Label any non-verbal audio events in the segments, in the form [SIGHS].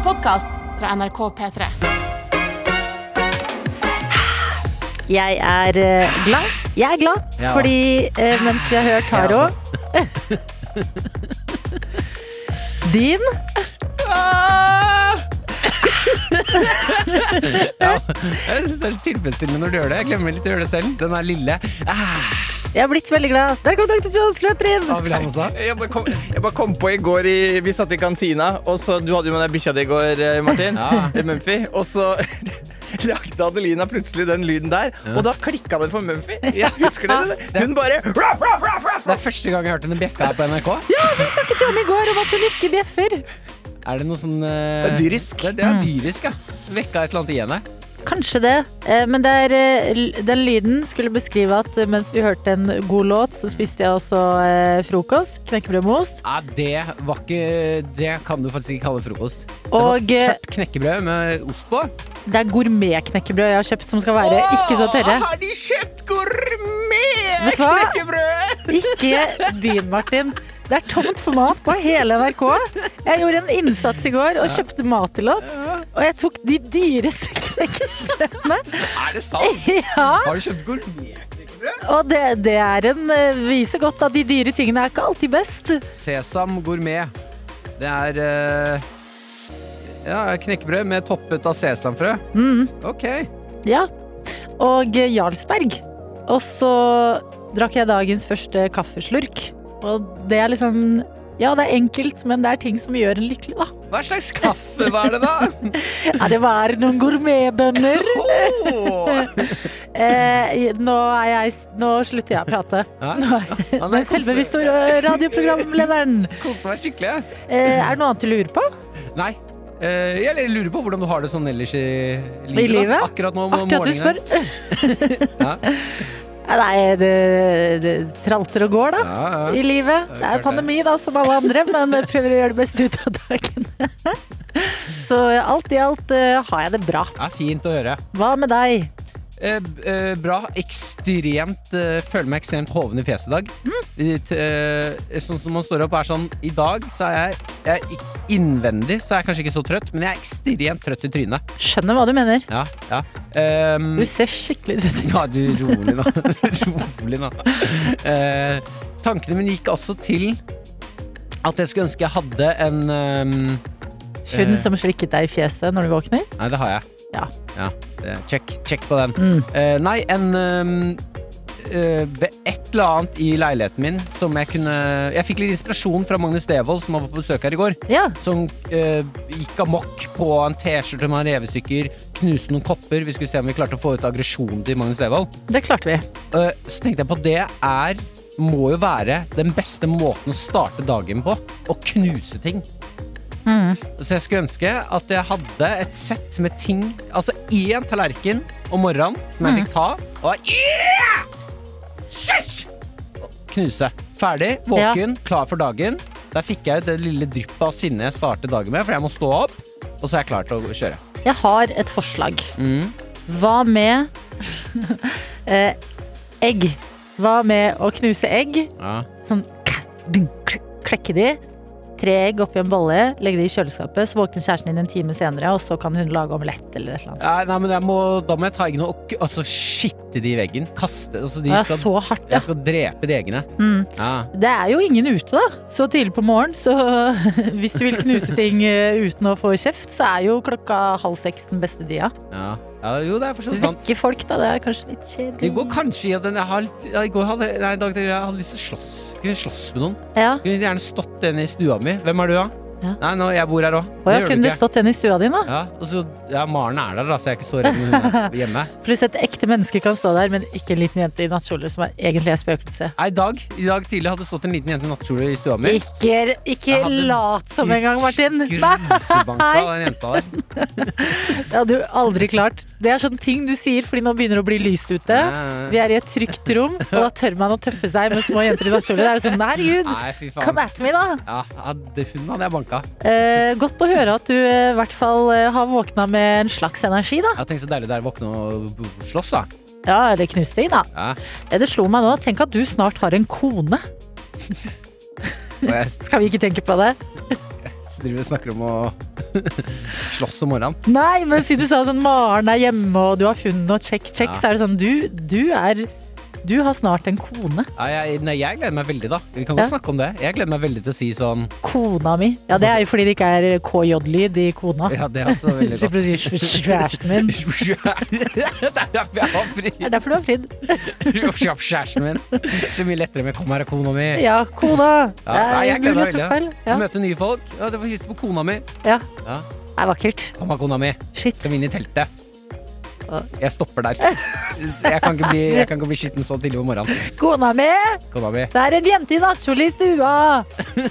en podkast fra NRK P3. Jeg er eh, glad. Jeg er glad, Ja. fordi eh, mens vi har hørt Taro [LAUGHS] Din [LAUGHS] Ja. Jeg synes det er så tilfredsstillende når du gjør det. Jeg glemmer litt å gjøre det selv. Den er lille. Ah, Jeg har blitt veldig glad. Der kom Dr. Jones, løper inn! hva vil han også? Jeg bare, kom, jeg bare kom på i går i, Vi satt i kantina, og så Du hadde jo med deg bikkja di i går, eh, Martin. Ja. i Mumphy. Og så [LAUGHS] lagde Adelina plutselig den lyden der, og da klikka det for Mumphy. Jeg husker det. Hun bare ruff, ruff, ruff, ruff. Det er første gang jeg har hørt henne bjeffe her på NRK. Ja, vi snakket jo om i går om at hun ikke bjeffer. Er det noe sånn uh... Det er dyrisk. Det, det er dyrisk, ja. Vekka et eller annet i henne. Kanskje det. Eh, Men det er, eh, den lyden skulle beskrive at mens vi hørte en god låt, så spiste jeg også eh, frokost. Knekkebrød med ost. Ja, det var ikke Det kan du faktisk ikke kalle frokost. Det var Og tørt knekkebrød med ost på. det er gourmetknekkebrød jeg har kjøpt, som skal være ikke så tørre. Har de kjøpt gourmet-knekkebrød? Ikke begynn, Martin. Det er tomt for mat på hele NRK. Jeg gjorde en innsats i går og kjøpte mat til oss. Og jeg tok de dyreste knekkebrødene. Er det sant? [LAUGHS] Ja, Har du kjøpt gourmet? og det, det er en eh, viser godt at de dyre tingene er ikke alltid best. Sesam gourmet. Det er eh, ja, knekkebrød med toppet av sesamfrø. Mm, Ok. ja. Og Jarlsberg. Og så drakk jeg dagens første kaffeslurk. Og det er liksom Ja, det er enkelt, men det er ting som gjør en lykkelig, da. Hva slags kaffe var det, da? [LAUGHS] Ja, det var noen gourmetbønner. Åh! [LAUGHS] [LAUGHS] Eh, nå, er jeg, nå slutter jeg å prate. Ja. Ja, den selvbevisste radioprogramlederen. Koste meg skikkelig. Eh, er det noe annet du lurer på? Nei. eh, jeg lurer på hvordan du har det sånn ellers i livet. I livet? Akkurat nå om Artig at du morgenen. spør. Ja. Nei, det, det tralter og går, da. Ja, ja. I livet. Det er pandemi, da, som alle andre, men prøver å gjøre det beste ut av dagen. [LAUGHS] Så alt i alt eh, har jeg det bra. Det er fint å høre. Hva med deg? Eh, eh, bra. Ekstremt uh, Føler meg ekstremt hoven i fjeset i dag. Mm. eh, sånn som man står opp er sånn I dag så er jeg, jeg er Innvendig så er jeg kanskje ikke så trøtt, men jeg er ekstremt trøtt i trynet. Skjønner hva du mener. Ja, ja. Um, Du ser skikkelig ut. Ja, du, rolig nå. [LAUGHS] rolig nå. Uh, tankene mine gikk også til at jeg skulle ønske jeg hadde en um, Hun uh, som slikket deg i fjeset når du våkner. Nei, det har jeg. Ja. det- Check, check på den. Mm. Uh, nei, en eh, et eller annet i leiligheten min som jeg kunne Jeg fikk litt inspirasjon fra Magnus Devold, som var på besøk her i går. Ja. Som eh, gikk amok på en T-skjorte med revestykker, knuste noen kopper. Vi skulle se om vi klarte å få ut aggresjonen til Magnus Devold. Det klarte vi. Eh, så tenkte jeg på det er må jo være den beste måten å starte dagen på. Å knuse ting. Mm. Så jeg skulle ønske at jeg hadde et sett med ting Altså én tallerken om morgenen som jeg fikk ta, og yeah! Shush! knuse. Ferdig, våken, klar for dagen. Der fikk jeg ut det lille dryppet av sinne jeg starter dagen med, for jeg må stå opp, og så er jeg klar til å kjøre. Jeg har et forslag. Mm. Hva med [LAUGHS] eh, egg? Hva med å knuse egg? Ja. Sånn klekke de. Tre egg oppi en bolle, legge det i kjøleskapet. Så våkner kjæresten din en time senere, og så kan hun lage omelett eller et eller annet. Nei, nei, men må, da må jeg ta eggene og altså, altså, skitte de i veggen. Kaste altså, de skal, så hardt, ja. Jeg skal drepe de eggene. Mm. Ja. Det er jo ingen ute, da. Så tidlig på morgenen. Så [LAUGHS] hvis du vil knuse ting eh, uten å få kjeft, så er jo klokka halv seks den beste tida. Ja. ja, jo, det er for så vidt sant. Vekke folk, da. Det er kanskje litt kjedelig. Det går kanskje i at jeg har, jeg går nei, dag, jeg hadde lyst til å slåss. Kunne slåss med noen. Ja. Kunne gjerne stått den i stua mi. Hvem er du, da? Ja. Nei, nå, jeg bor her òg. Oh, ja, kunne du stått igjen i stua di, da? Ja, og så, ja, Maren er der, da, så jeg er ikke så redd når hun er hjemme. [LAUGHS] Pluss et ekte menneske kan stå der, men ikke en liten jente i nattkjole som er egentlig er spøkelse. Nei, I dag, i dag tidlig hadde stått en liten jente i nattkjole i stua mi. Ikke, ikke lat som engang, Martin! [LAUGHS] Grisebanka den jenta der. [LAUGHS] det hadde du aldri klart. Det er sånne ting du sier fordi nå begynner det å bli lyst ute. Vi er i et trygt rom, og da tør man å tøffe seg med små jenter i nattkjole. Det er sånn, herregud, come at me, da! Ja, hun hadde jeg banka. Eh, godt å høre at du eh, i hvert fall eh, har våkna med en slags energi, da. Jeg tenk så deilig det er å våkne og slåss, da. Ja, eller knuse ting, da. Ja. Eh, Det slo meg nå. Tenk at du snart har en kone. [LAUGHS] Skal vi ikke tenke på det? Så driver og snakker om å [LAUGHS] slåss om morgenen. Nei, men siden du sa sånn Maren er hjemme og du har hund og check, check, Ja. så er det sånn du, du er Du har snart en kone. Ja, jeg, nei, jeg gleder meg veldig, da. Vi kan godt Ja. snakke om det. Jeg gleder meg veldig til å si sånn Kona mi. Ja, det er jo fordi det ikke er KJ-lyd i kona. Ja, det er også veldig Slipper å si kjæresten min. [LAUGHS] [LAUGHS] det er derfor jeg har fridd. Det er derfor du har fridd. [LAUGHS] Kjæresten min. Så mye lettere med 'kom her, er kona mi'. Ja, kona. Ja, nei, jeg gleder meg veldig. Ja. Møte nye folk. Ja, det var hilse på kona mi. ja. Ja. Det er vakkert. Kom her, kona mi. Shit. Skal vi inn i teltet? Jeg stopper der. Jeg kan ikke bli, jeg kan ikke bli skitten så tidlig om morgenen. Kona mi! Kona mi. Det er en jente i nattkjole i stua!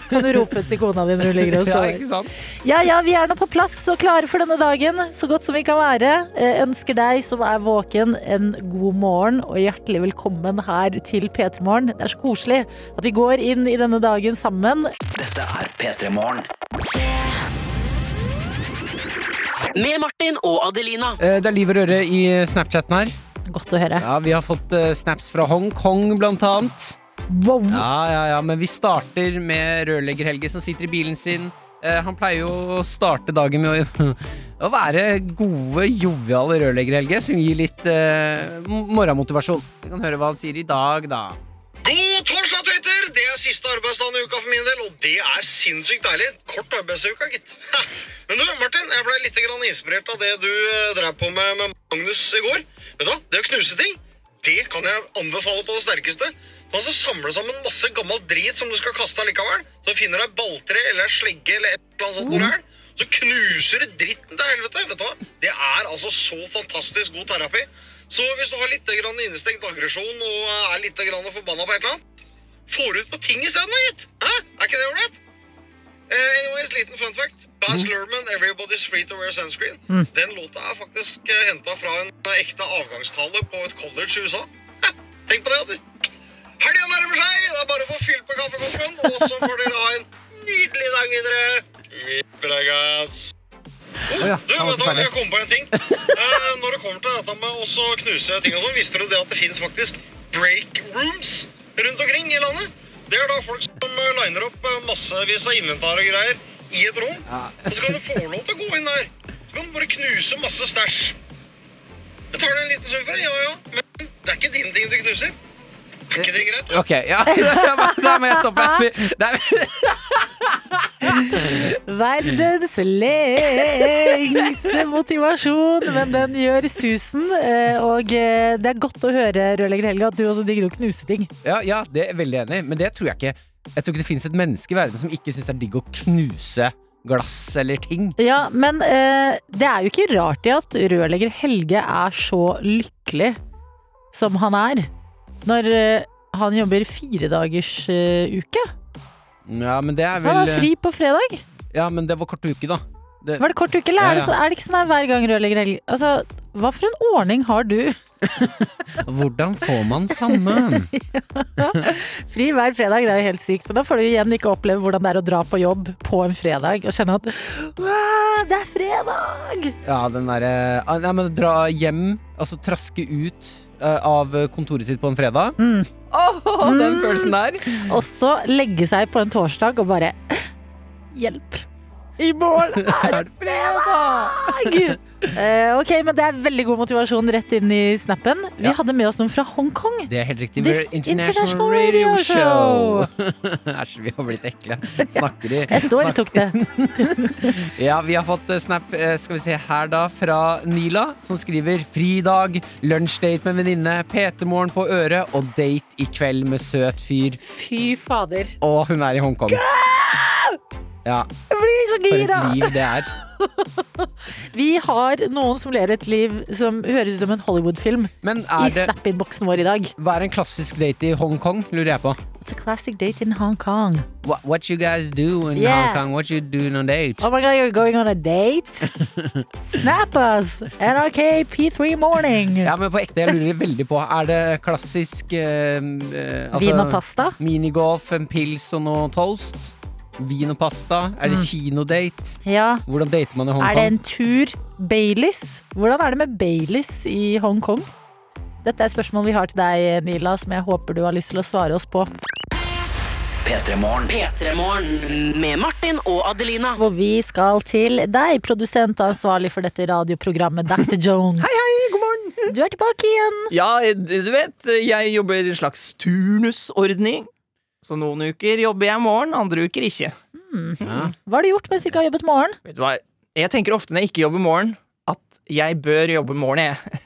Kan du rope til kona di når hun ligger og Ja, ikke sant? Ja, ja, vi er nå på plass og klare for denne dagen, så godt som vi kan være. Jeg Ønsker deg som er våken en god morgen og hjertelig velkommen her til P3 Morgen. Det er så koselig at vi går inn i denne dagen sammen. Dette er P3 Morgen. Med Martin og Adelina. Eh, Det er liv og røre i Snapchatten her. Godt å høre. Ja, Vi har fått eh, snaps fra Hongkong, blant annet. Wow. Ja, ja, ja, men vi starter med rørlegger Helge som sitter i bilen sin. Eh, han pleier jo å starte dagen med å, [LAUGHS] å være gode, joviale rørlegger Helge, som gir litt eh, morgenmotivasjon. Vi kan høre hva han sier i dag, da. God torsdag, Twitter! Det er siste arbeidsdagen i uka for min del, og det er sinnssykt deilig. Kort arbeidsuke, gitt. Ha. [LAUGHS] Men du, Martin, jeg ble litt inspirert av det du eh, drev på med med Magnus i går. Vet du hva? Det å knuse ting, det kan jeg anbefale på det sterkeste. Altså samle sammen masse gammel drit som du skal kaste allikevel. Så finner du et balltre eller en slegge eller et eller annet sånt hvor det er. Så knuser du dritten til helvete. Vet du hva? Det er altså så fantastisk god terapi. Så hvis du har litt innestengt aggresjon og eh, er litt forbanna på et eller annet, får du ut på ting isteden, gitt. Hæ? Er ikke det ålreit? Uh, anyways, liten fun fact. Baz Luhrmann, 'Everybody's Free to Wear Sunscreen'. Den låta er faktisk uh, henta fra en eh, ekte avgangstale på et college i USA. [LAUGHS] Tenk på det. Addis. Helga nærmer seg! Det er bare å få fylt på kaffekoppen, og så får dere ha en nydelig dag videre. Vi pregas. Oh, ja, du, vet du, jeg kom på en ting. Eh, når det kommer til dette med å knuse ting og sånn, visste du det at det fins faktisk break rooms rundt omkring i landet? Det er da folk som eh, liner opp eh, massevis av inventar og greier i et rom. Og så kan du få lov til å gå inn der. Så kan du bare knuse masse stæsj. Betaler en liten sum for det, ja ja. Men det er ikke dine ting du knuser. Er ikke det greit? Ok, ja, [LAUGHS] da må jeg stoppe. [LAUGHS] Er, Verdens lengste motivasjon, men den gjør susen. eh, Og eh, det er godt å høre, rørlegger Helge, at du også digger å knuse ting. ja, ja, det er veldig enig men det tror jeg ikke Jeg tror ikke det finnes et menneske i verden som ikke syns det er digg å knuse glass eller ting. Ja, men eh, det er jo ikke rart i at rørlegger Helge er så lykkelig som han er. Når eh, han jobber firedagers eh, uke. Ja, men det er vel Han har fri på fredag. Ja, men det var kort uke, da. Det, Var det kort uke, eller Ja, er, det så, er det ikke sånn her hver gang rørlegger Helge Altså, hva for en ordning har du? [LAUGHS] hvordan får man sammen? [LAUGHS] Fri hver fredag, det er jo helt sykt. Men da får du igjen ikke oppleve hvordan det er å dra på jobb på en fredag og kjenne at det er fredag! Ja, den derre ah, Nei, men dra hjem, altså traske ut eh, av kontoret sitt på en fredag. Mm. Åh, den følelsen der. Og så legge seg på en torsdag og bare Hjelp! I morgen [LAUGHS] er det fredag! Eh, ok, men det er veldig god motivasjon rett inn i snappen. Vi Ja. hadde med oss noen fra Hongkong. Det er helt riktig. We're International, International Radio, Radio Show. [LAUGHS] Æsj, vi har blitt ekle. Snakker de [LAUGHS] Et år tok det. [LAUGHS] Ja, vi har fått eh, snap eh, Skal vi se her da Fra Nila, som skriver Fridag, lunsjdate med venninne PT-morgen på øret Og date i kveld med søt fyr Fy fader. Og hun er i Hongkong Ja, Jeg blir så for et liv det er [LAUGHS] Vi har noen som ler et liv som høres ut som en Hollywood-film i det snap-innboksen vår i dag. Hva er en klassisk date i Hongkong, lurer jeg på It's a classic date in Hong Kong. What, what you guys do in Yeah. Hong Kong What you do on a date Oh my god, you're going on a date? [LAUGHS] Snap us! NRK P3 Morning. Ja, men på ekte, jeg lurer veldig på Er det klassisk eh, eh, altså, Vin og pasta? Minigolf, en pils og noe toast. Vin og pasta. Er det kinodate? Ja. Hvordan dater man i Hongkong? Er det en tur Baileys? Hvordan er det med Baileys i Hongkong? Dette er spørsmål vi har til deg, Nila, som jeg håper du har lyst til å svare oss på. P3morgen. P3morgen med Martin og Adelina. Hvor vi skal til deg, produsent og ansvarlig for dette radioprogrammet, Dr. Jones. Hei, hei, god morgen. Du er tilbake igjen. Ja, du vet, jeg jobber i en slags turnusordning. Så noen uker jobber jeg morgen, andre uker ikke. Hva har du gjort mens du ikke har jobbet morgen? Vet du hva, jeg tenker ofte når jeg ikke jobber morgen, at jeg bør jobbe morgen, jeg. [LAUGHS]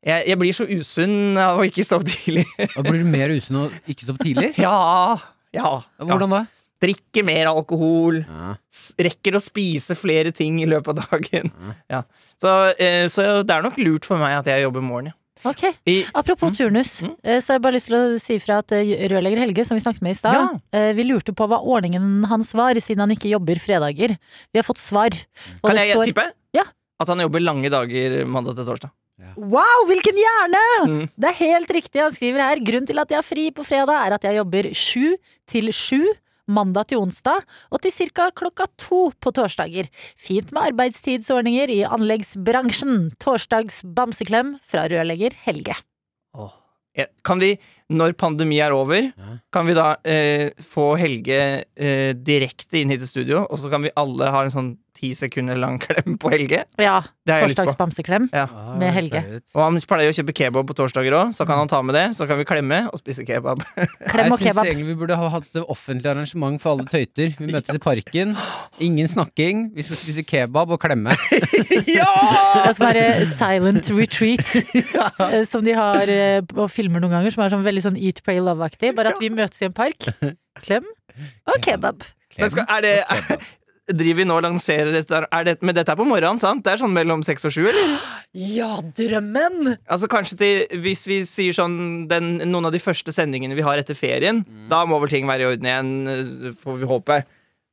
Jeg, jeg blir så usunn av å ikke stå opp tidlig. [LAUGHS] Da blir du mer usunn å ikke stå opp tidlig? Ja, ja. ja. Hvordan da? Drikker mer alkohol. Ja. Rekker å spise flere ting i løpet av dagen. Ja. Så, eh, så det er nok lurt for meg at jeg jobber morgen, ja. Ok, I, Apropos turnus, Mm. eh, så har jeg bare lyst til å si fra at eh, rørlegger Helge, som vi snakket med i stad, Ja. eh, vi lurte på hva ordningen hans var, siden han ikke jobber fredager. Vi har fått svar. Og kan det jeg står- tippe? Ja. At han jobber lange dager mandag til torsdag. Wow, hvilken hjerne! Mm. Det er helt riktig. Han skriver her grunnen til at jeg har fri på fredag, er at jeg jobber sju til sju. Mandag til onsdag, og til ca. klokka to på torsdager. Fint med arbeidstidsordninger i anleggsbransjen. Torsdags bamseklem fra rørlegger Helge. Åh. Kan vi, når pandemi er over, Ja. kan vi da eh, få Helge eh, direkte inn hit i studio, og så kan vi alle ha en sånn ti sekunder lang [LAUGHS] klem på Helge? Ja, Det har jeg lyst torsdags på. bamseklem. Ja. Ah, Med Helge. Og han pleier å kjøpe kebab på torsdager òg, så kan han ta med det. Så kan vi klemme og spise kebab. [LAUGHS] Klem og Jeg syns egentlig vi burde ha hatt et offentlig arrangement for alle tøyter. Vi møtes i parken. Ingen snakking. Vi skal spise kebab og klemme. [LAUGHS] Det ja! er sånn derre silent retreat ja. som de har eh, og filmer noen ganger, som er sånn veldig sånn Eat, Pray, Love-aktig. Bare at vi møtes i en park. [LAUGHS] Klem og kebab. Men skal, er det er, [LAUGHS] Driver vi nå og lanserer dette? Er det, men dette er på morgenen, sant? Det er sånn mellom seks og sju, eller? [GASPS] Ja, drømmen! Altså kanskje til, Hvis vi sier sånn den, noen av de første sendingene vi har etter ferien, da må vel ting være i orden igjen, eh, får vi håpe.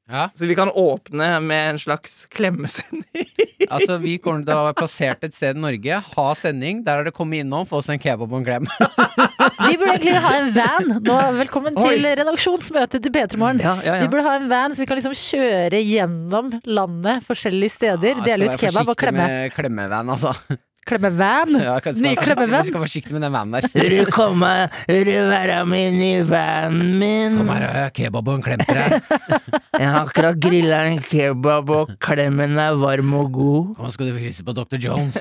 Ja, Så vi kan åpne med en slags klemmesending. altså Vi kommer til å ha plassert et sted i Norge, ha sending. Der har det kommet innom, få oss en kebab og en klem. [LAUGHS] Vi burde egentlig ha en van. Nå, velkommen Oi. til redaksjonsmøtet til P3 Morgen. Ja, ja, Vi burde ha en van så vi kan liksom kjøre gjennom landet, forskjellige steder, dele ut kebab og klemme. med klemmevan, altså. Klemmevan! Ja, Ny klemme-van. Vi skal være forsiktige med den vanen der. Du komme, du være min i vanen min? Kom her, kebab og en klem til deg. Jeg har akkurat grilla en kebab, og klemmen er varm og god. Nå skal du få hilse på Dr. Jones.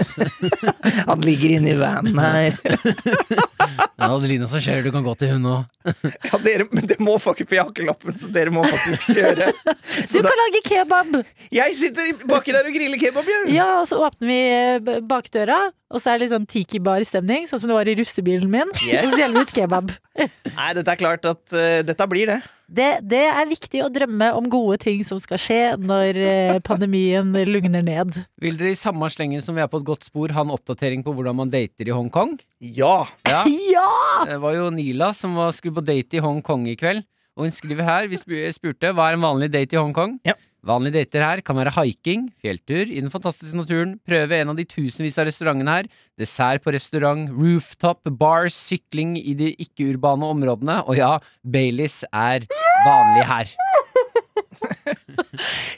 [LAUGHS] Han ligger inni vanen her. [LAUGHS] Ja, Adelina som kjører, du kan gå til hun òg. [LAUGHS] Ja, dere, men det må faktisk på jakkelappen, så dere må faktisk kjøre. Du kan da, kan lage kebab! jeg sitter baki der og griller kebab, Bjørn. Ja, og så åpner vi eh, b- og så er det litt sånn tiki-bar-stemning, sånn som det var i russebilen min. Yes. [LAUGHS] Så deler vi ut kebab. [LAUGHS] Nei, dette er klart at uh, dette blir det. Det, det er viktig å drømme om gode ting som skal skje når uh, pandemien lugner ned. Vil dere i samme slengen som vi er på et godt spor, ha en oppdatering på hvordan man dater i Hongkong? Ja. Ja. [LAUGHS] Ja! Det var jo Nila som var, skulle på date i Hongkong i kveld. Og hun skriver her, vi spurte hva er en vanlig date i Hongkong. Ja. Vanlige dater her kan være hiking, fjelltur i den fantastiske naturen, prøve en av de tusenvis av restaurantene her, dessert på restaurant, rooftop, bars, sykling i de ikke-urbane områdene, og ja, Baileys er vanlig her. [LAUGHS]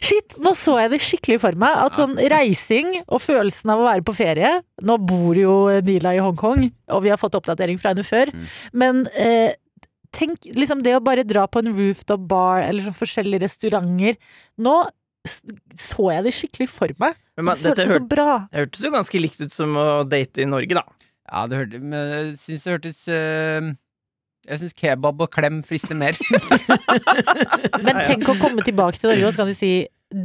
Shit, nå så jeg det skikkelig for meg. At sånn reising og følelsen av å være på ferie Nå bor jo Nila i Hongkong, og vi har fått oppdatering fra henne før. Mm. Men eh, tenk liksom det å bare dra på en rooftop bar eller sånn forskjellige restauranter. Nå så jeg det skikkelig for meg. Men men, Det føltes så bra. det hørtes jo ganske likt ut som å date i Norge, da. Ja, det hørte, men jeg syns det hørtes øh, Jeg syns kebab og klem frister mer. [LAUGHS] Men tenk å komme tilbake til Norge, og så kan du si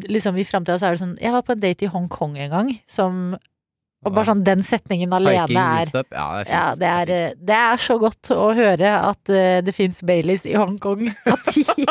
liksom i framtida så er det sånn Jeg var på en date i Hongkong en gang, som Og bare sånn den setningen alene er ja, det er. Ja, det er, eh, det er så godt å høre at eh, det fins Baileys i Hongkong. [LAUGHS] At de.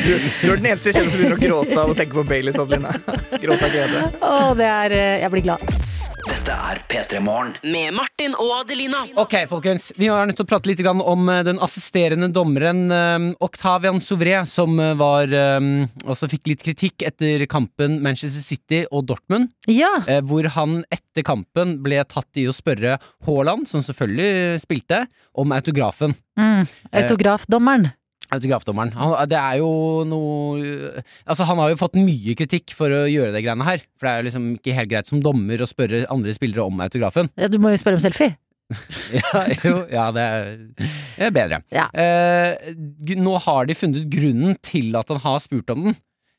Du, du er den eneste jeg kjenner som begynner å gråte av å tenke på Baileys, Adeline. Gråte av glede. Å, det er eh, Jeg blir glad. Dette er P3 Morgen. Med Martin og Adelina. Ok, folkens. Vi har nødt til å prate litt om eh, den assisterende dommeren eh, Octavian Souvre, som eh, var også fikk litt kritikk etter kampen Manchester City og Dortmund, Ja. hvor han etter kampen ble tatt i å spørre Haaland, som selvfølgelig spilte, om autografen. Mm. Autografdommeren. Autografdommeren. Han, det er jo noe Altså, han har jo fått mye kritikk for å gjøre det greiene her. For det er jo liksom ikke helt greit som dommer å spørre andre spillere om autografen. Ja, Du må jo spørre om selfie. [LAUGHS] Ja, jo, ja det er, bedre. Ja. Eh, nå har de funnet grunnen til at han har spurt om den.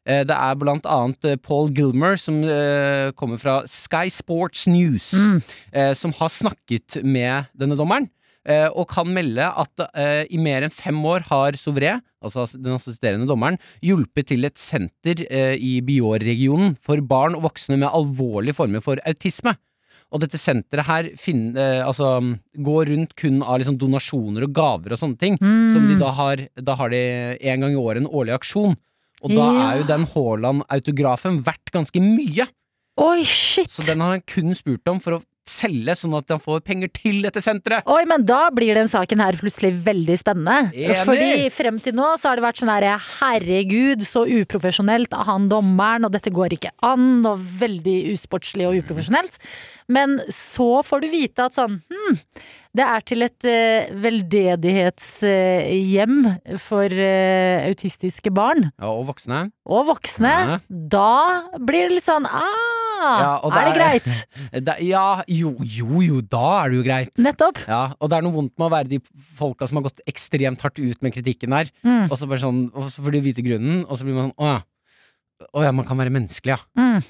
Eh, det er blant annet eh, Paul Gilmer, som eh, kommer fra Sky Sports News, Mm. eh, som har snakket med denne dommeren. Eh, og kan melde at eh, i mer enn fem år har Souvre, altså den assisterende dommeren, hjulpet til et senter eh, i Bior-regionen for barn og voksne med alvorlige former for autisme. Og dette senteret her finner, eh, altså, går rundt kun av liksom donasjoner og gaver og sånne ting. Som de da har Da har de en gang i året en årlig aksjon. Og da Ja. er jo den Haaland-autografen verdt ganske mye. Oi, shit! Så den har han kun spurt om for å selge, sånn at han får penger til dette senteret. Oi, men da blir den saken her plutselig veldig spennende. Enig. Fordi frem til nå så har det vært sånn her herregud, så uprofesjonelt av han dommeren, og dette går ikke an, og veldig usportslig og uprofesjonelt. Men så får du vite at sånn hm, det er til et uh, veldedighetshjem for uh, autistiske barn Ja, og voksne. og voksne. Ja. Da blir det litt sånn ah, Ja, er det greit? [LAUGHS] Det, ja, jo, jo, jo, da er det jo greit. Nettopp. Ja, og det er noe vondt med å være de folka som har gått ekstremt hardt ut med kritikken der, Mm. og så bare sånn, og så får de vite grunnen, og så blir man sånn, å ja. Å ja, man kan være menneskelig, ja. Mm.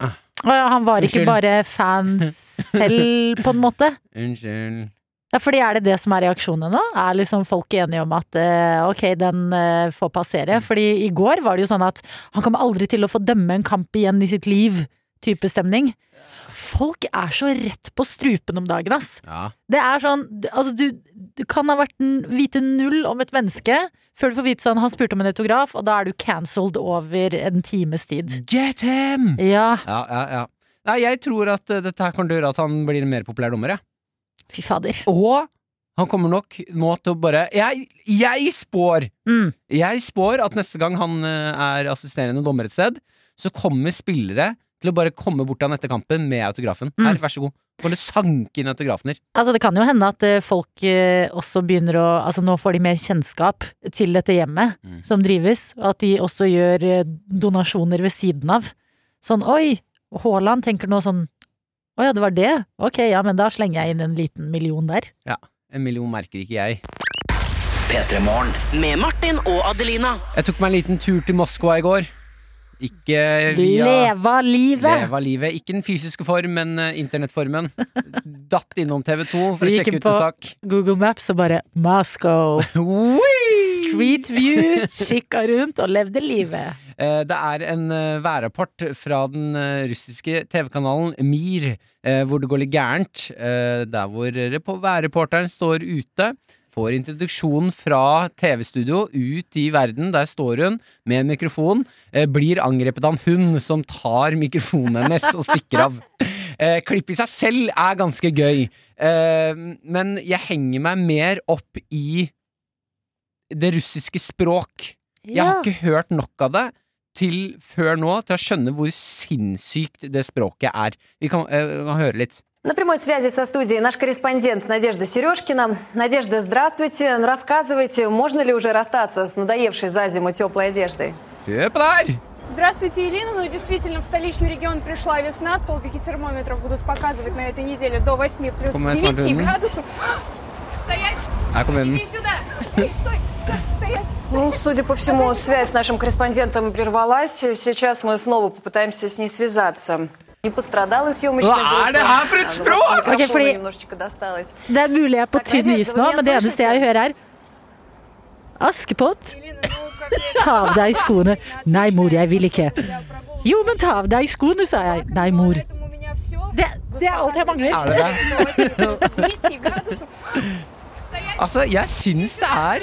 Ah. Å ja, han var ikke bare fan [LAUGHS] selv, på en måte? Unnskyld. Ja, fordi er det det som er reaksjonen nå? Er liksom folk enige om at uh, ok, den uh, får passere? Fordi i går var det jo sånn at han kommer aldri til å få dømme en kamp igjen i sitt liv, type stemning. Folk er så rett på strupen om dagen, ass. Ja. Det er sånn, altså du, du kan ha vært en, vite null om et menneske, før du får vite sånn, han spurte om en autograf, og da er du cancelled over en times tid. Get him! Ja, Ja, ja, ja. Nei, jeg tror at uh, dette her kan gjøre at han blir en mer populær dommer, jeg. fy fader. Og han kommer nok nå til å bare Jeg, jeg spår! Mm. Jeg spår at neste gang han uh, er assisterende dommer et sted, så kommer spillere til å bare komme bort til han etter kampen med autografen. Mm. Her, vær så god. Bare sanke inn autografen her. Altså Det kan jo hende at eh, folk eh, også begynner å Altså nå får de mer kjennskap til dette hjemmet Mm. som drives, og at de også gjør eh, donasjoner ved siden av. Sånn oi, Haaland tenker nå sånn å ja, det var det? Ok, ja, men da slenger jeg inn en liten million der. Ja, En million merker ikke jeg. P3 Morgen. Med Martin og Adelina. Jeg tok meg en liten tur til Moskva i går. Ikke via Leva livet! Leva livet. Ikke den fysiske form, men eh, internettformen. Datt innom TV2 for å gikk sjekke ut en på- Google Maps og bare Moscow. [LAUGHS] Street view, kikka rundt og levde livet. Eh, Det er en eh, værrapport fra den russiske TV-kanalen Mir, hvor det går litt gærent. Der hvor repo- værreporteren står ute, får introduksjon fra TV-studio ut i verden. Der står hun med en mikrofon, eh, blir angrepet av en hund som tar mikrofonen hennes og stikker av. [LAUGHS] Eh, klipp i seg selv er ganske gøy, eh, men jeg henger meg mer opp i det russiske språk. Jeg har ikke hørt nok av det til før nå til å skjønne hvor sinnssykt det språket er. Vi kan, eh, kan høre litt. На прямой связи со студией наш корреспондент Надежда Сережкина. Надежда, здравствуйте. Рассказывайте, можно ли уже расстаться с надоевшей за зиму теплой одеждой? Her! Здравствуйте, Елена. Ну, действительно, в столичный регион пришла весна. Столбики термометров будут показывать на этой неделе до 8 плюс Кому я 9 смотрю? градусов. Стоять! Den. Иди сюда! Стой! Стой! Ну, судя по всему, связь с нашим корреспондентом прервалась. Сейчас мы снова попытаемся с ней связаться. Не пострадала съемочная Hva er группа. det her for et А, ну, språk? вот микрофону Ok, fordi- немножечко досталось. Det er mulig jeg er på Takk, tynn Nadja, is så nå, vil jeg men det eneste slåssete. jeg hører er Askepott, Елена, ну, [LAUGHS] как я- ta av deg skoene. Nei, mor, jeg vil ikke. для прогулки. Jo, men ta av deg skoene, sa jeg. Nei, mor. Поэтому у меня всё. Det, det er alt jeg mangler. Er det det? До 8 плюс 9 градусов. Стоять! Altså, jeg syns det er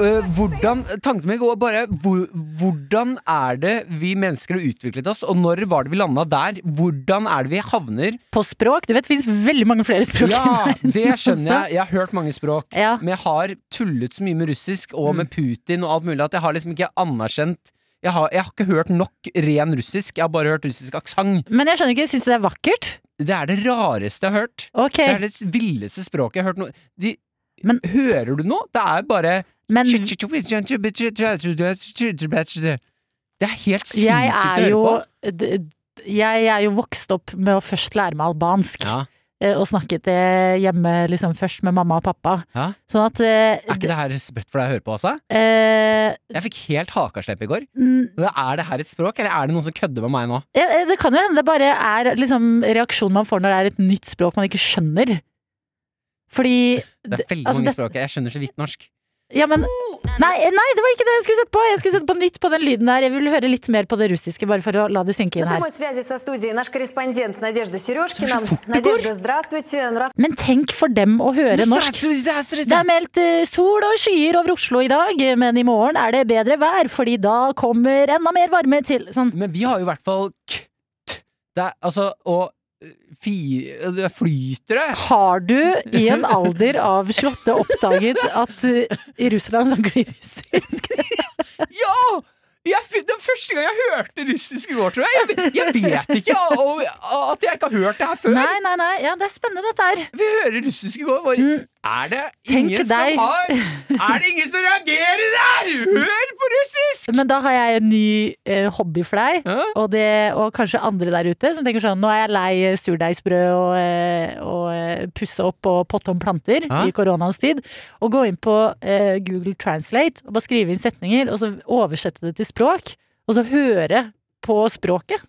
øh, hvordan Tanken min går bare hvor, Hvordan er det vi mennesker har utviklet oss, og når var det vi landa der? Hvordan er det vi havner? På språk. Du vet, det finnes veldig mange flere språk Ja, det skjønner jeg. [LAUGHS] Jeg har hørt mange språk. Ja. Men jeg har tullet så mye med russisk og med Putin og alt mulig at jeg har liksom ikke anerkjent jeg har, jeg har ikke hørt nok ren russisk, jeg har bare hørt russisk aksent. Men jeg skjønner ikke, syns du det er vakkert? Det er det rareste jeg har hørt. Okay. Det er det villeste språket jeg har hørt noe De, Men- Hører du noe? Det er bare men Det er helt sinnssykt å er høre på. Jeg er jo vokst opp med å først lære meg albansk. Ja. eh, og snakket det hjemme liksom først med mamma og pappa. Ja. Sånn at eh, Er ikke det her sprøtt for deg å høre på også? eh, Jeg fikk helt hakaslepp i går. mm, Er det her et språk, eller er det noen som kødder med meg nå? eh, Det kan jo hende det bare er liksom reaksjonen man får når det er et nytt språk man ikke skjønner. Fordi Det er veldig altså, mange det- språk. Jeg skjønner så vidt norsk. Ja, men nei, nei, det var ikke det jeg skulle sette på! Jeg skulle sette på nytt på den lyden der. Jeg vil høre litt mer på det russiske, bare for å la det synke inn her. Men tenk for dem å høre norsk! Det er meldt eh, sol og skyer over Oslo i dag, men i morgen er det bedre vær, fordi da kommer enda mer varme til sånn. Men vi har jo i hvert fall k... Det er altså Å fi, det flyter det. Har du i en alder av 28 oppdaget at eh, i Russland snakker de russisk? [LAUGHS] Ja! Jeg, det første gang jeg hørte russisk i går, tror jeg. Jeg, jeg vet ikke og, og, at jeg ikke har hørt det her før. Nei, nei, nei. Ja, det er spennende dette her. Vi hører russisk i går. Bare, er det ingen som har Er det ingen som reagerer der?! Hør på russisk! Men da har jeg en ny eh, hobby for deg, og, det, og kanskje andre der ute som tenker sånn Nå er jeg lei surdeigsbrød og, eh, og eh, pusse opp og potte om planter Hæ? i koronaens tid. Og gå inn på eh, Google Translate og bare skrive inn setninger, og så oversette det til språk. Og så høre på språket.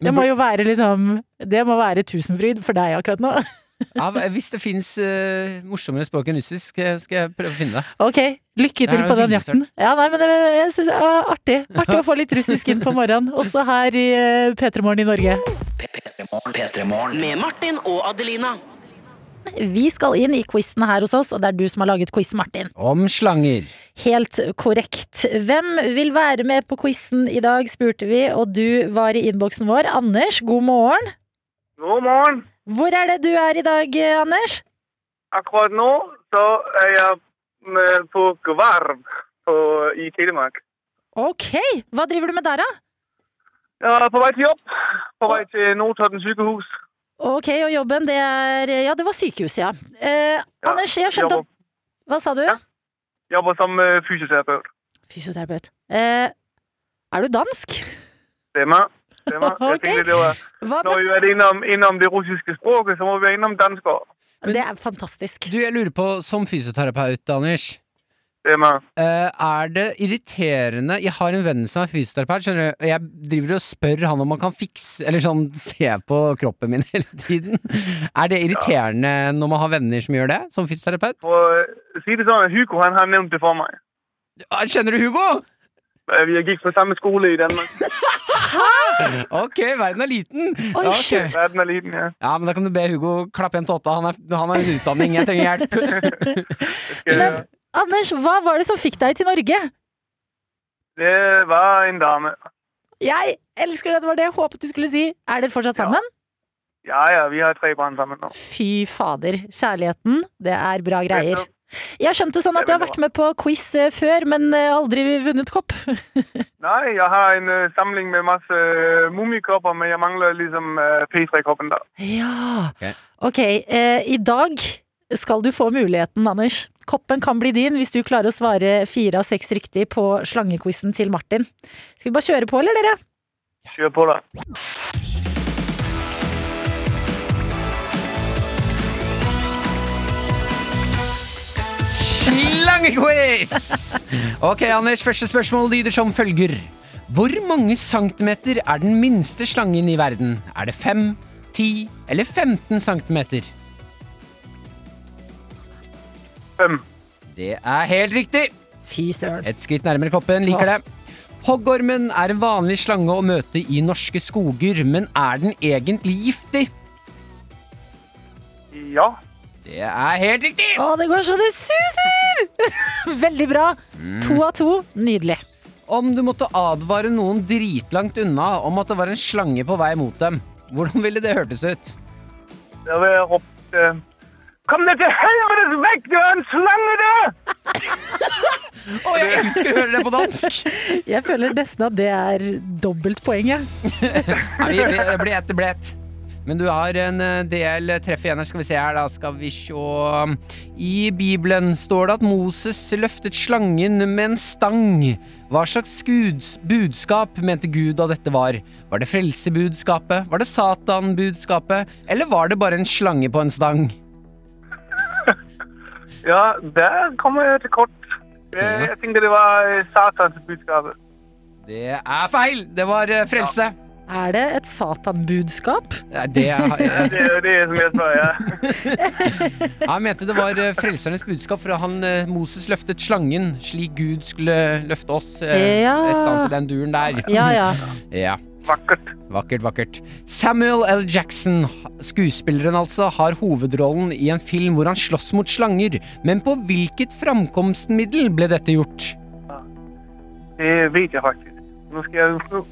Det må jo være liksom Det må være tusenfryd for deg akkurat nå. Ja, hvis det fins morsommere språk enn russisk, skal jeg- prøve å finne det. Ok, lykke til på den jakten. Ja, nei, men det, jeg synes det var artig. Artig å få litt russisk inn på morgenen, også her i uh, P3 Morgen i Norge. P3 Morgen. Med Martin og Adelina. Vi skal inn i quizen her hos oss, og det er du som har laget quiz, Martin. Om slanger. Helt korrekt. Hvem vil være med på quizen i dag, spurte vi, og du var i innboksen vår. Anders, god morgen. God morgen. Hvor er det du er i dag, eh, Anders? Akkurat nå så er jeg på Gvarv i Telemark. Ok, hva driver du med der, da? Jeg er på vei til jobb. På vei til Notodden sykehus. Ok, og jobben, det er Ja, det var sykehuset, ja. Eh, Ja, Anders, jeg skjønte at Hva sa du? Ja. jobber som eh, fysioterapeut. Fysioterapeut. Eh, er du dansk? Stemmer. Stemmer. [LAUGHS] Jeg okay. tenkte det var, når vi er innom, innom det russiske språket, så må vi være innom dansk også. Det er fantastisk. Du, jeg lurer på, som fysioterapeut, Anders. Eh, er det irriterende Jeg har en venn som er fysioterapeut, skjønner du. og Jeg driver og spør han om han kan fikse Eller sånn se på kroppen min [LAUGHS] hele tiden. Er det irriterende når man har venner som gjør det, som fysioterapeut? For si det sånn, Hugo han har nevnt det for meg. Ah, Kjenner du Hugo? Eh, Vi gikk på samme skole i Danmark. Ok, verden er liten. Oi, Ja, ok. shit. Verden er liten, ja. Ja, men da kan du be Hugo klappe igjen til åtta. Han, er- han har en utdanning, jeg trenger hjelp. [LAUGHS] Men- Anders, hva var det som fikk deg til Norge? det var en dame. Jeg elsker det, det var det jeg håpet du skulle si. Er dere fortsatt sammen? Ja, ja, vi har tre barn sammen nå. Fy fader, kjærligheten, det er bra greier. Jeg skjønte sånn at du har vært med på quiz eh, før, men eh, aldri vunnet kopp. [LAUGHS] Nei, jeg har en uh, samling med masse mummikopper, men jeg mangler liksom uh, P3-koppen da. Ja. Ok. Eh, i dag skal du få muligheten, Anders. Koppen kan bli din hvis du klarer å svare fire av seks riktig på slangequizen til Martin. Skal vi bare kjøre på, eller dere? Kjør på da. Slangequiz! Ok, Anders, første spørsmål lyder som følger. Hvor mange centimeter er den minste slangen i verden? Er det 5, 10 eller 15 centimeter? Fem. Det er helt riktig. Fy søren. Et skritt nærmere koppen, liker det. Hoggormen er en vanlig slange å møte i norske skoger, men er den egentlig giftig? Ja. Det er helt riktig! Å, det går så det suser! [LAUGHS] Veldig bra. To av to. Nydelig. Om du måtte advare noen dritlangt unna om at det var en slange på vei mot dem, hvordan ville det hørtes ut? Det hadde jeg ropt uh, Kom deg til helvetes vekk, du er en slange, du! [LAUGHS] Og jeg elsker å høre det på dansk! [LAUGHS] Jeg føler nesten at det er dobbelt poeng, jeg. Nei, vi, vi, det blir ett, det blir ett. Men du har en eh, del treff igjen her. Skal vi se her, da skal vi se. I Bibelen står det at Moses løftet slangen med en stang. Hva slags guds budskap mente Gud da dette var? Var det frelsebudskapet? Var det Satan-budskapet? Eller var det bare en slange på en stang? Ja, der kommer jeg til kort. Jeg, jeg tenkte det var øh, satans budskap. Det er feil! Det var eh, frelse. Er det et satanbudskap? Ja, Det er, [LAUGHS] Ja, det er jo det som jeg spør, ja. [LAUGHS] Han mente det var eh, frelsernes budskap, for han eh, Moses løftet slangen slik Gud skulle løfte oss. eh, Ja. Et eller annet i den duren der. Ja, ja. [LAUGHS] Ja, Vakkert. Vakkert, vakkert. Samuel L. Jackson, skuespilleren altså, har hovedrollen i en film hvor han slåss mot slanger. Men på hvilket framkomstmiddel ble dette gjort? Det vet jeg faktisk. Nå skal jeg, nå,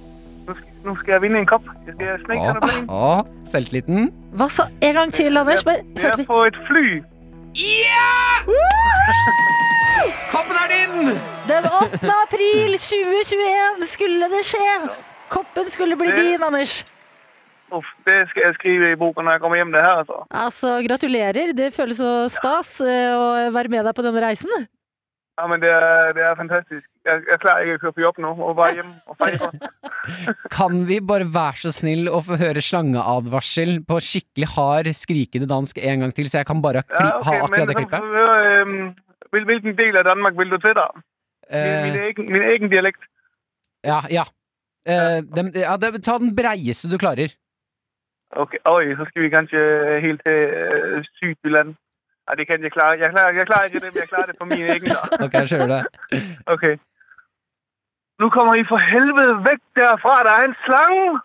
nå skal, nå skal jeg vinne en kopp. Jeg skal sneke den å, selvtilliten. Hva sa En gang til, Anders. Jeg, jeg er på et fly. Koppen er din! Den 8. april 2021 skulle det skje! Koppen skulle bli din, Anders. Uff, det skal jeg skrive i boken når jeg kommer hjem det her, altså. Altså, gratulerer. Det føles så stas ja. å være med deg på denne reisen. Ja, men det er, det er fantastisk. Jeg, jeg klarer ikke å kjøpe på jobb nå og være hjemme og feire. [LAUGHS] Kan vi bare være så snill å få høre slangeadvarsel på skikkelig hard skrikende dansk en gang til, så jeg kan bare Ja, ha okay, akkurat det klippet? så, hvilken del av Danmark vil du til, da? Min, min, Eh, egen, min egen dialekt. ja, ja. Eh, dem- ja ta den breieste du klarer. Ok, Oi, så skal vi kanskje helt til uh, Sydland. Ja, det kan jeg klare. Jeg klarer, jeg klarer ikke det, men jeg klarer det på min egen, da. [LAUGHS] Ok, jeg kjører det. Ok. Nå kommer vi for helvede vekk derfra, Det er [LAUGHS] en slange!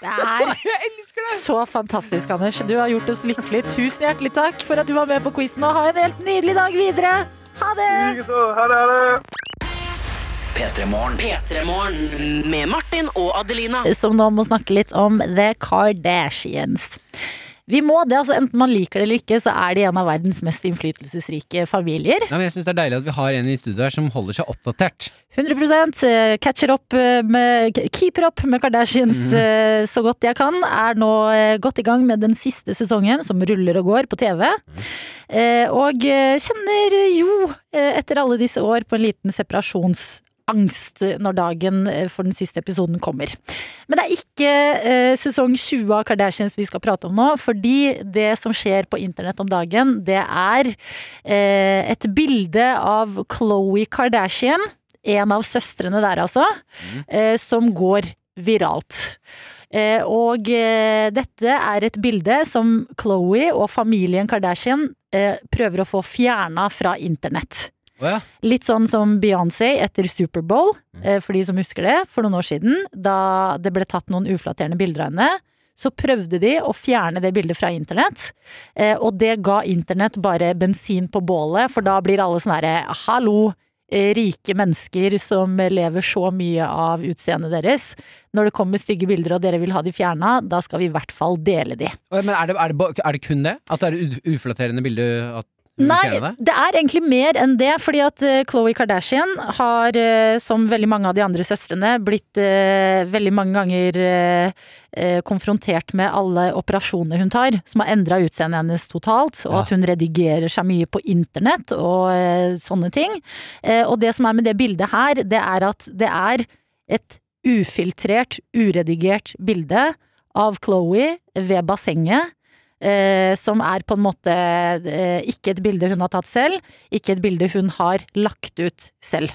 Det er så fantastisk, Anders. Du har gjort oss lykkelig. Tusen hjertelig takk for at du var med på quizen, og ha en helt nydelig dag videre. Ha det! Ha det, ha det! P3morgen. P3morgen med Martin og Adelina. Som nå må snakke litt om The Kardashians. Vi må det, altså Enten man liker det eller ikke, så er de en av verdens mest innflytelsesrike familier. Nei, men jeg synes det er deilig at vi har en i studio her som holder seg oppdatert. 100 eh, catcher opp eh, med Keeper up med Kardashians mm. så godt jeg kan. Er nå godt i gang med den siste sesongen, som ruller og går på TV. Mm. Og kjenner jo, etter alle disse år, på en liten separasjonsangst når dagen eh, for den siste episoden kommer. Men det er ikke eh, sesong 20 av Kardashians vi skal prate om nå, fordi det som skjer på internett om dagen, det er eh, et bilde av Khloe Kardashian, en av søstrene der altså, eh, som går viralt. Og dette er et bilde som Khloe og familien Kardashian prøver å få fjerna fra internett. Å ja. Litt sånn som Beyoncé etter Superbowl, mm. for de som husker det, for noen år siden. Da det ble tatt noen uflatterende bilder av henne. Så prøvde de å fjerne det bildet fra internett, eh, og det ga internett bare bensin på bålet, for da blir alle sånn herre hallo, eh, rike mennesker som lever så mye av utseendet deres. Når det kommer stygge bilder og dere vil ha de fjerna, da skal vi i hvert fall dele de. Men er det, er, det, er det kun det? At det er uflatterende bilde? At Nei, det? det er egentlig mer enn det, fordi at Khloé Khloe Kardashian har, eh, som veldig mange av de andre søstrene, blitt eh, veldig mange ganger eh, eh, konfrontert med alle operasjonene hun tar, som har endra utseendet hennes totalt, og at hun redigerer seg mye på internett og eh, sånne ting. Eh, og det som er med det bildet her, det er at det er et ufiltrert, uredigert bilde av Khloe ved bassenget. Eh, som er på en måte eh, ikke et bilde hun har tatt selv, ikke et bilde hun har lagt ut selv.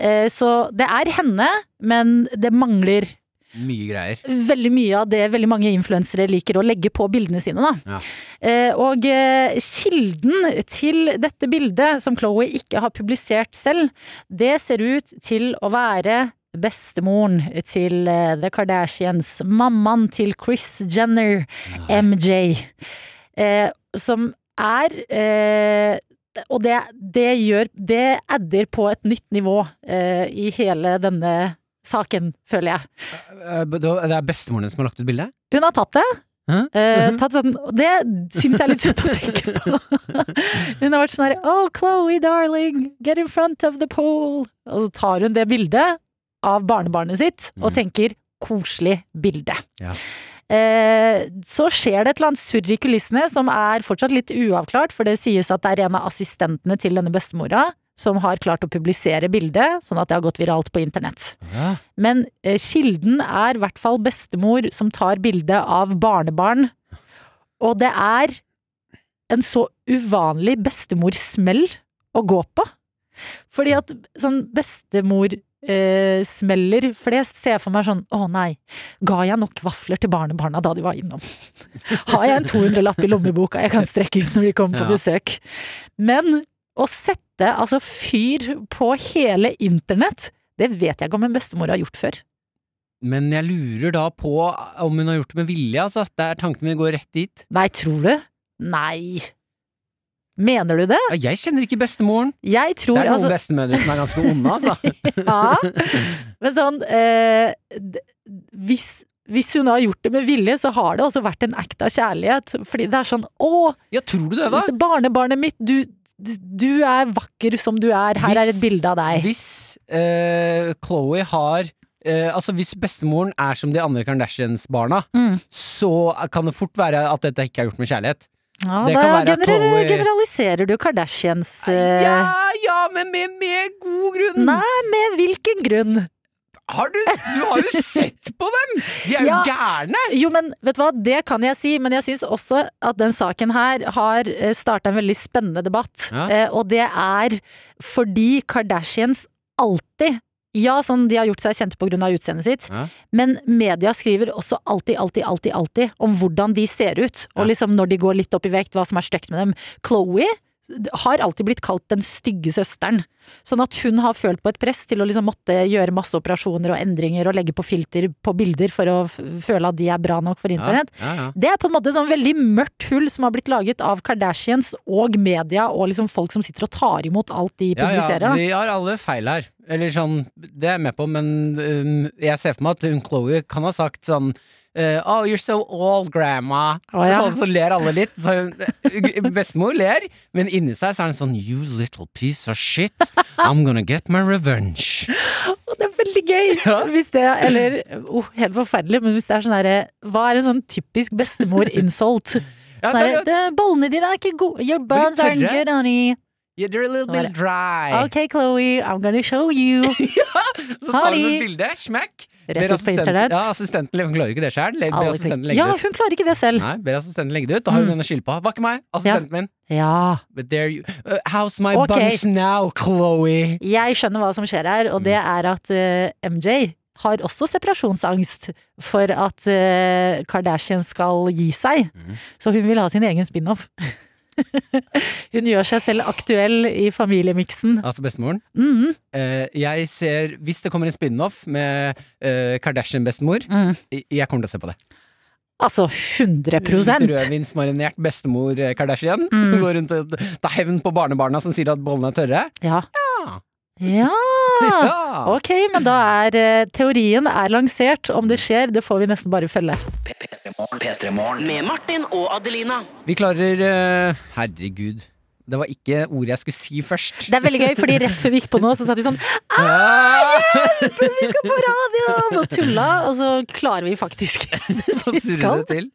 Eh, så det er henne, men det mangler Mye greier. veldig mye av det veldig mange influensere liker å legge på bildene sine. Da. Ja. Eh, og eh, kilden til dette bildet, som Chloé ikke har publisert selv, det ser ut til å være bestemoren til eh, The Kardashians, mammaen til Chris Jenner, MJ, eh, som er eh, og det, det gjør Det adder på et nytt nivå eh, i hele denne saken, føler jeg. Eh, Det er bestemoren din som har lagt ut bildet? Hun har tatt det. Hæ? Eh, tatt sånn, det syns jeg er litt søtt å tenke på. [LAUGHS] hun har vært sånn her Oh, Chloé, darling, get in front of the pole. Og så tar hun det bildet av barnebarnet sitt og Mm. tenker koselig bilde. Ja. Eh, så skjer det et eller annet surr i kulissene som er fortsatt litt uavklart, for det sies at det er en av assistentene til denne bestemora som har klart å publisere bildet, sånn at det har gått viralt på internett. Ja. Men eh, kilden er i hvert fall bestemor som tar bilde av barnebarn. Og det er en så uvanlig bestemorsmell å gå på. Fordi at sånn bestemorsmeller smeller flest ser jeg for meg sånn å nei, ga jeg nok vafler til barnebarna da de var innom? [LAUGHS] Har jeg en 200-lapp i lommeboka jeg kan strekke ut når de kommer på besøk? Men å sette altså fyr på hele internett, det vet jeg ikke om en bestemor har gjort før. Men jeg lurer da på om hun har gjort det med vilje, altså. Det er tanken min går rett dit. Nei, tror du? Nei. Mener du det? Ja, jeg kjenner ikke bestemoren. Jeg Det er noen altså bestemødre som er ganske onde, altså. [LAUGHS] Ja. Men sånn eh, hvis, hvis hun har gjort det med vilje, så har det også vært en act av kjærlighet. Fordi det er sånn Å, Ja, tror du det, da? hvis barnebarnet mitt, du, du er vakker som du er, her er et bilde av deg. Hvis eh, Chloé har eh, Altså Hvis bestemoren er som de andre Kardashians-barna, Mm. så kan det fort være at dette ikke er gjort med kjærlighet. Ja, det da at Chloe- generaliserer du Kardashians uh... Ja, ja, men med, med god grunn! Nei, med hvilken grunn? Har du, du har jo sett på dem! De er jo Ja. gærne! Jo, men vet du hva, det kan jeg si, men jeg syns også at den saken her har starta en veldig spennende debatt. Ja. Eh, og det er fordi Kardashians alltid ja, sånn de har gjort seg kjente av utseendet sitt, Ja. men media skriver også alltid, alltid, alltid, alltid om hvordan de ser ut, og Ja. liksom når de går litt opp i vekt, hva som er stygt med dem. Chloé har alltid blitt kalt den stygge søsteren. Sånn at hun har følt på et press til å liksom måtte gjøre masse operasjoner og endringer og legge på filter på bilder for å føle at de er bra nok for internett. ja, ja. Det er på en måte sånn veldig mørkt hull som har blitt laget av Kardashians og media og liksom folk som sitter og tar imot alt de Ja, ja, publiserer. vi har alle feil her. Eller sånn, det er jeg med på, men um, jeg ser for meg at hun Chloé kan ha sagt sånn eh, Oh, you're so old, grandma. Oh, ja. Sånn, så ler alle litt. Så, bestemor ler, men inni seg så er hun sånn You little piece of shit. I'm gonna get my revenge. Og det er veldig gøy! Hvis det, eller oh, helt forferdelig, men hvis det er sånn herre Hva er en sånn typisk bestemor-insult? Ja, Sånn det, derre, det, «Det- Bollene dine er ikke gode. Your buns aren't good, honey. Yeah, they're a little bit dry. Ok, Chloé, I'm gonna show you. [LAUGHS] Så tar hun et bilde, smack. Rett ut på internett. Ja, assistenten hun klarer ikke det sjøl. Ja, hun klarer ikke det selv. Nei, ber assistenten legge det ut. Da har hun Mm. en å skylde på. Var ikke meg, assistenten min. Ja. But there you uh, How's my okay. bunch now, Chloé? Jeg skjønner hva som skjer her, og det Mm. er at uh, MJ har også separasjonsangst for at uh, Kardashian skal gi seg. Mm. Så hun vil ha sin egen spin-off. [LAUGHS] [LAUGHS] hun gjør seg selv aktuell i familiemiksen. Altså bestemoren. Mhm. Eh, jeg ser Hvis det kommer en spin-off med eh, Kardashian-bestemor, Mm. jeg- kommer til å se på det. Altså 100 Litt Rødvinsmarinert bestemor eh, Kardashian Mm. som går rundt og tar hevn på barnebarna som sier at bollene er tørre. Ja. Ja. ja. [LAUGHS] Ok, men da er teorien er lansert. Om det skjer, det får vi nesten bare følge. P3 Med Martin og Adelina. Vi klarer uh, Herregud. Det var ikke ordet jeg skulle si først. Det er veldig gøy, fordi rett før vi gikk på nå, så satt vi sånn Hjelp! Vi skal på radioen! Og tulla, og så klarer vi faktisk [LAUGHS] det til.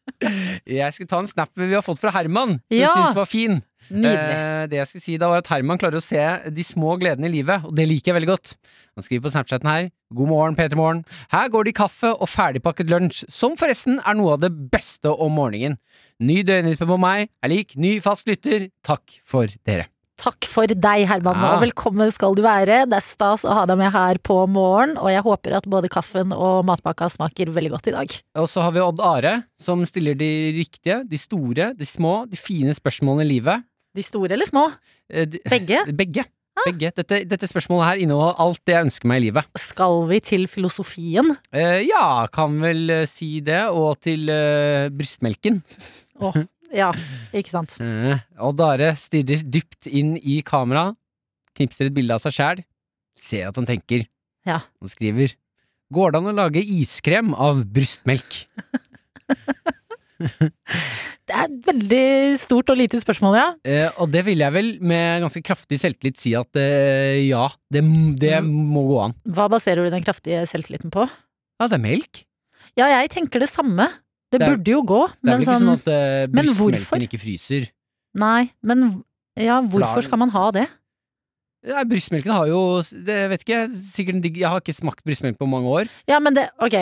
Jeg skal ta en snap vi har fått fra Herman, som Ja. syns var fin. Eh, det jeg skulle si da var at Herman klarer å se de små gledene i livet, og det liker jeg veldig godt. Han skriver på Snapchaten her God morgen, Peter Morgen. Her går det i kaffe og ferdigpakket lunsj, som forresten er noe av det beste om morgenen. Ny døgnrytme på meg er lik ny fast lytter. Takk for dere. Takk for deg, Herman, Ja. og velkommen skal du være. Det er stas å ha deg med her på morgen, og jeg håper at både kaffen og matpakka smaker veldig godt i dag. Og så har vi Odd Are, som stiller de riktige, de store, de små, de fine spørsmålene i livet. De store eller små? Eh, de- Begge? [LAUGHS] Begge. Begge. Dette, dette spørsmålet her inneholder alt det jeg ønsker meg i livet. Skal vi til filosofien? Eh, ja, kan vel eh, si det. Og til eh, brystmelken. Oh, [LAUGHS] ja, ikke sant. Eh, og Dare stirrer dypt inn i kamera, knipser et bilde av seg sjæl, ser at han tenker. Ja. Han skriver Går det an å lage iskrem av brystmelk? [LAUGHS] [LAUGHS] Det er et veldig stort og lite spørsmål, ja. Eh, og det vil jeg vel med ganske kraftig selvtillit si at eh, ja, det, det må gå an. Hva baserer du den kraftige selvtilliten på? Ja, det er melk. Ja, jeg tenker det samme. Det, Det er- burde jo gå, Det er men vel ikke sånn sånn at eh, brystmelken ikke fryser. Nei, men ja, hvorfor skal man ha det? Ja, brystmelken har jo det, vet ikke, sikkert digg Jeg har ikke smakt brystmelk på mange år. Ja, men det Ok.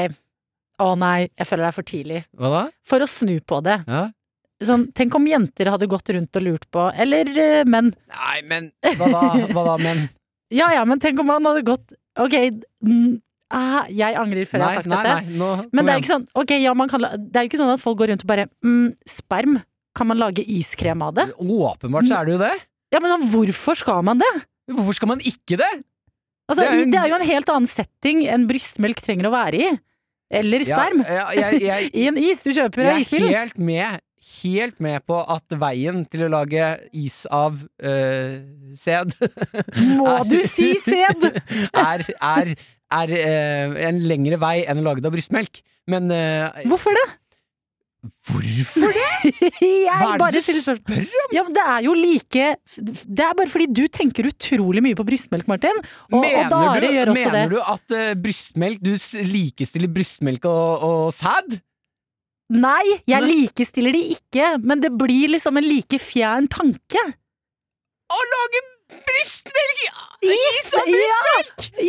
Å nei, jeg føler det er for tidlig. Hva da? For å snu på det. Ja. Sånn, tenk om jenter hadde gått rundt og lurt på Eller uh, menn. Nei, men hva da? Hva da, menn? [LAUGHS] Ja ja, men tenk om han hadde gått Ok, ah, jeg angrer før jeg har sagt nei, dette. nei, nå Men det er sånn Ok, ja, man kan Det er jo ikke sånn at folk går rundt og bare mm, Sperm, kan man lage iskrem av det? Åpenbart så er det jo det. Ja, men sånn, hvorfor skal man det? Hvorfor skal man ikke det? Altså, Det er en- det er jo en helt annen setting enn brystmelk trenger å være i. Eller sperm. Ja, ja, jeg, jeg, [LAUGHS] I en is du kjøper isbil jeg er helt med, helt med på at veien til å lage is av uh, sæd [LAUGHS] Må du si sæd? [LAUGHS] er, er, er uh, en lengre vei enn å lage det av brystmelk. Men uh, Hvorfor det? Hvorfor det? [LAUGHS] Hva er det du stiller spørsmål. Ja, men det er jo like Det er bare fordi du tenker utrolig mye på brystmelk, Martin. Og, og mener Dare du, gjør også mener det. du at uh, brystmelk Du likestiller brystmelk og, og sæd? Nei, jeg likestiller de ikke, men det blir liksom en like fjern tanke. Å lage brystmelk! Is! og Ja!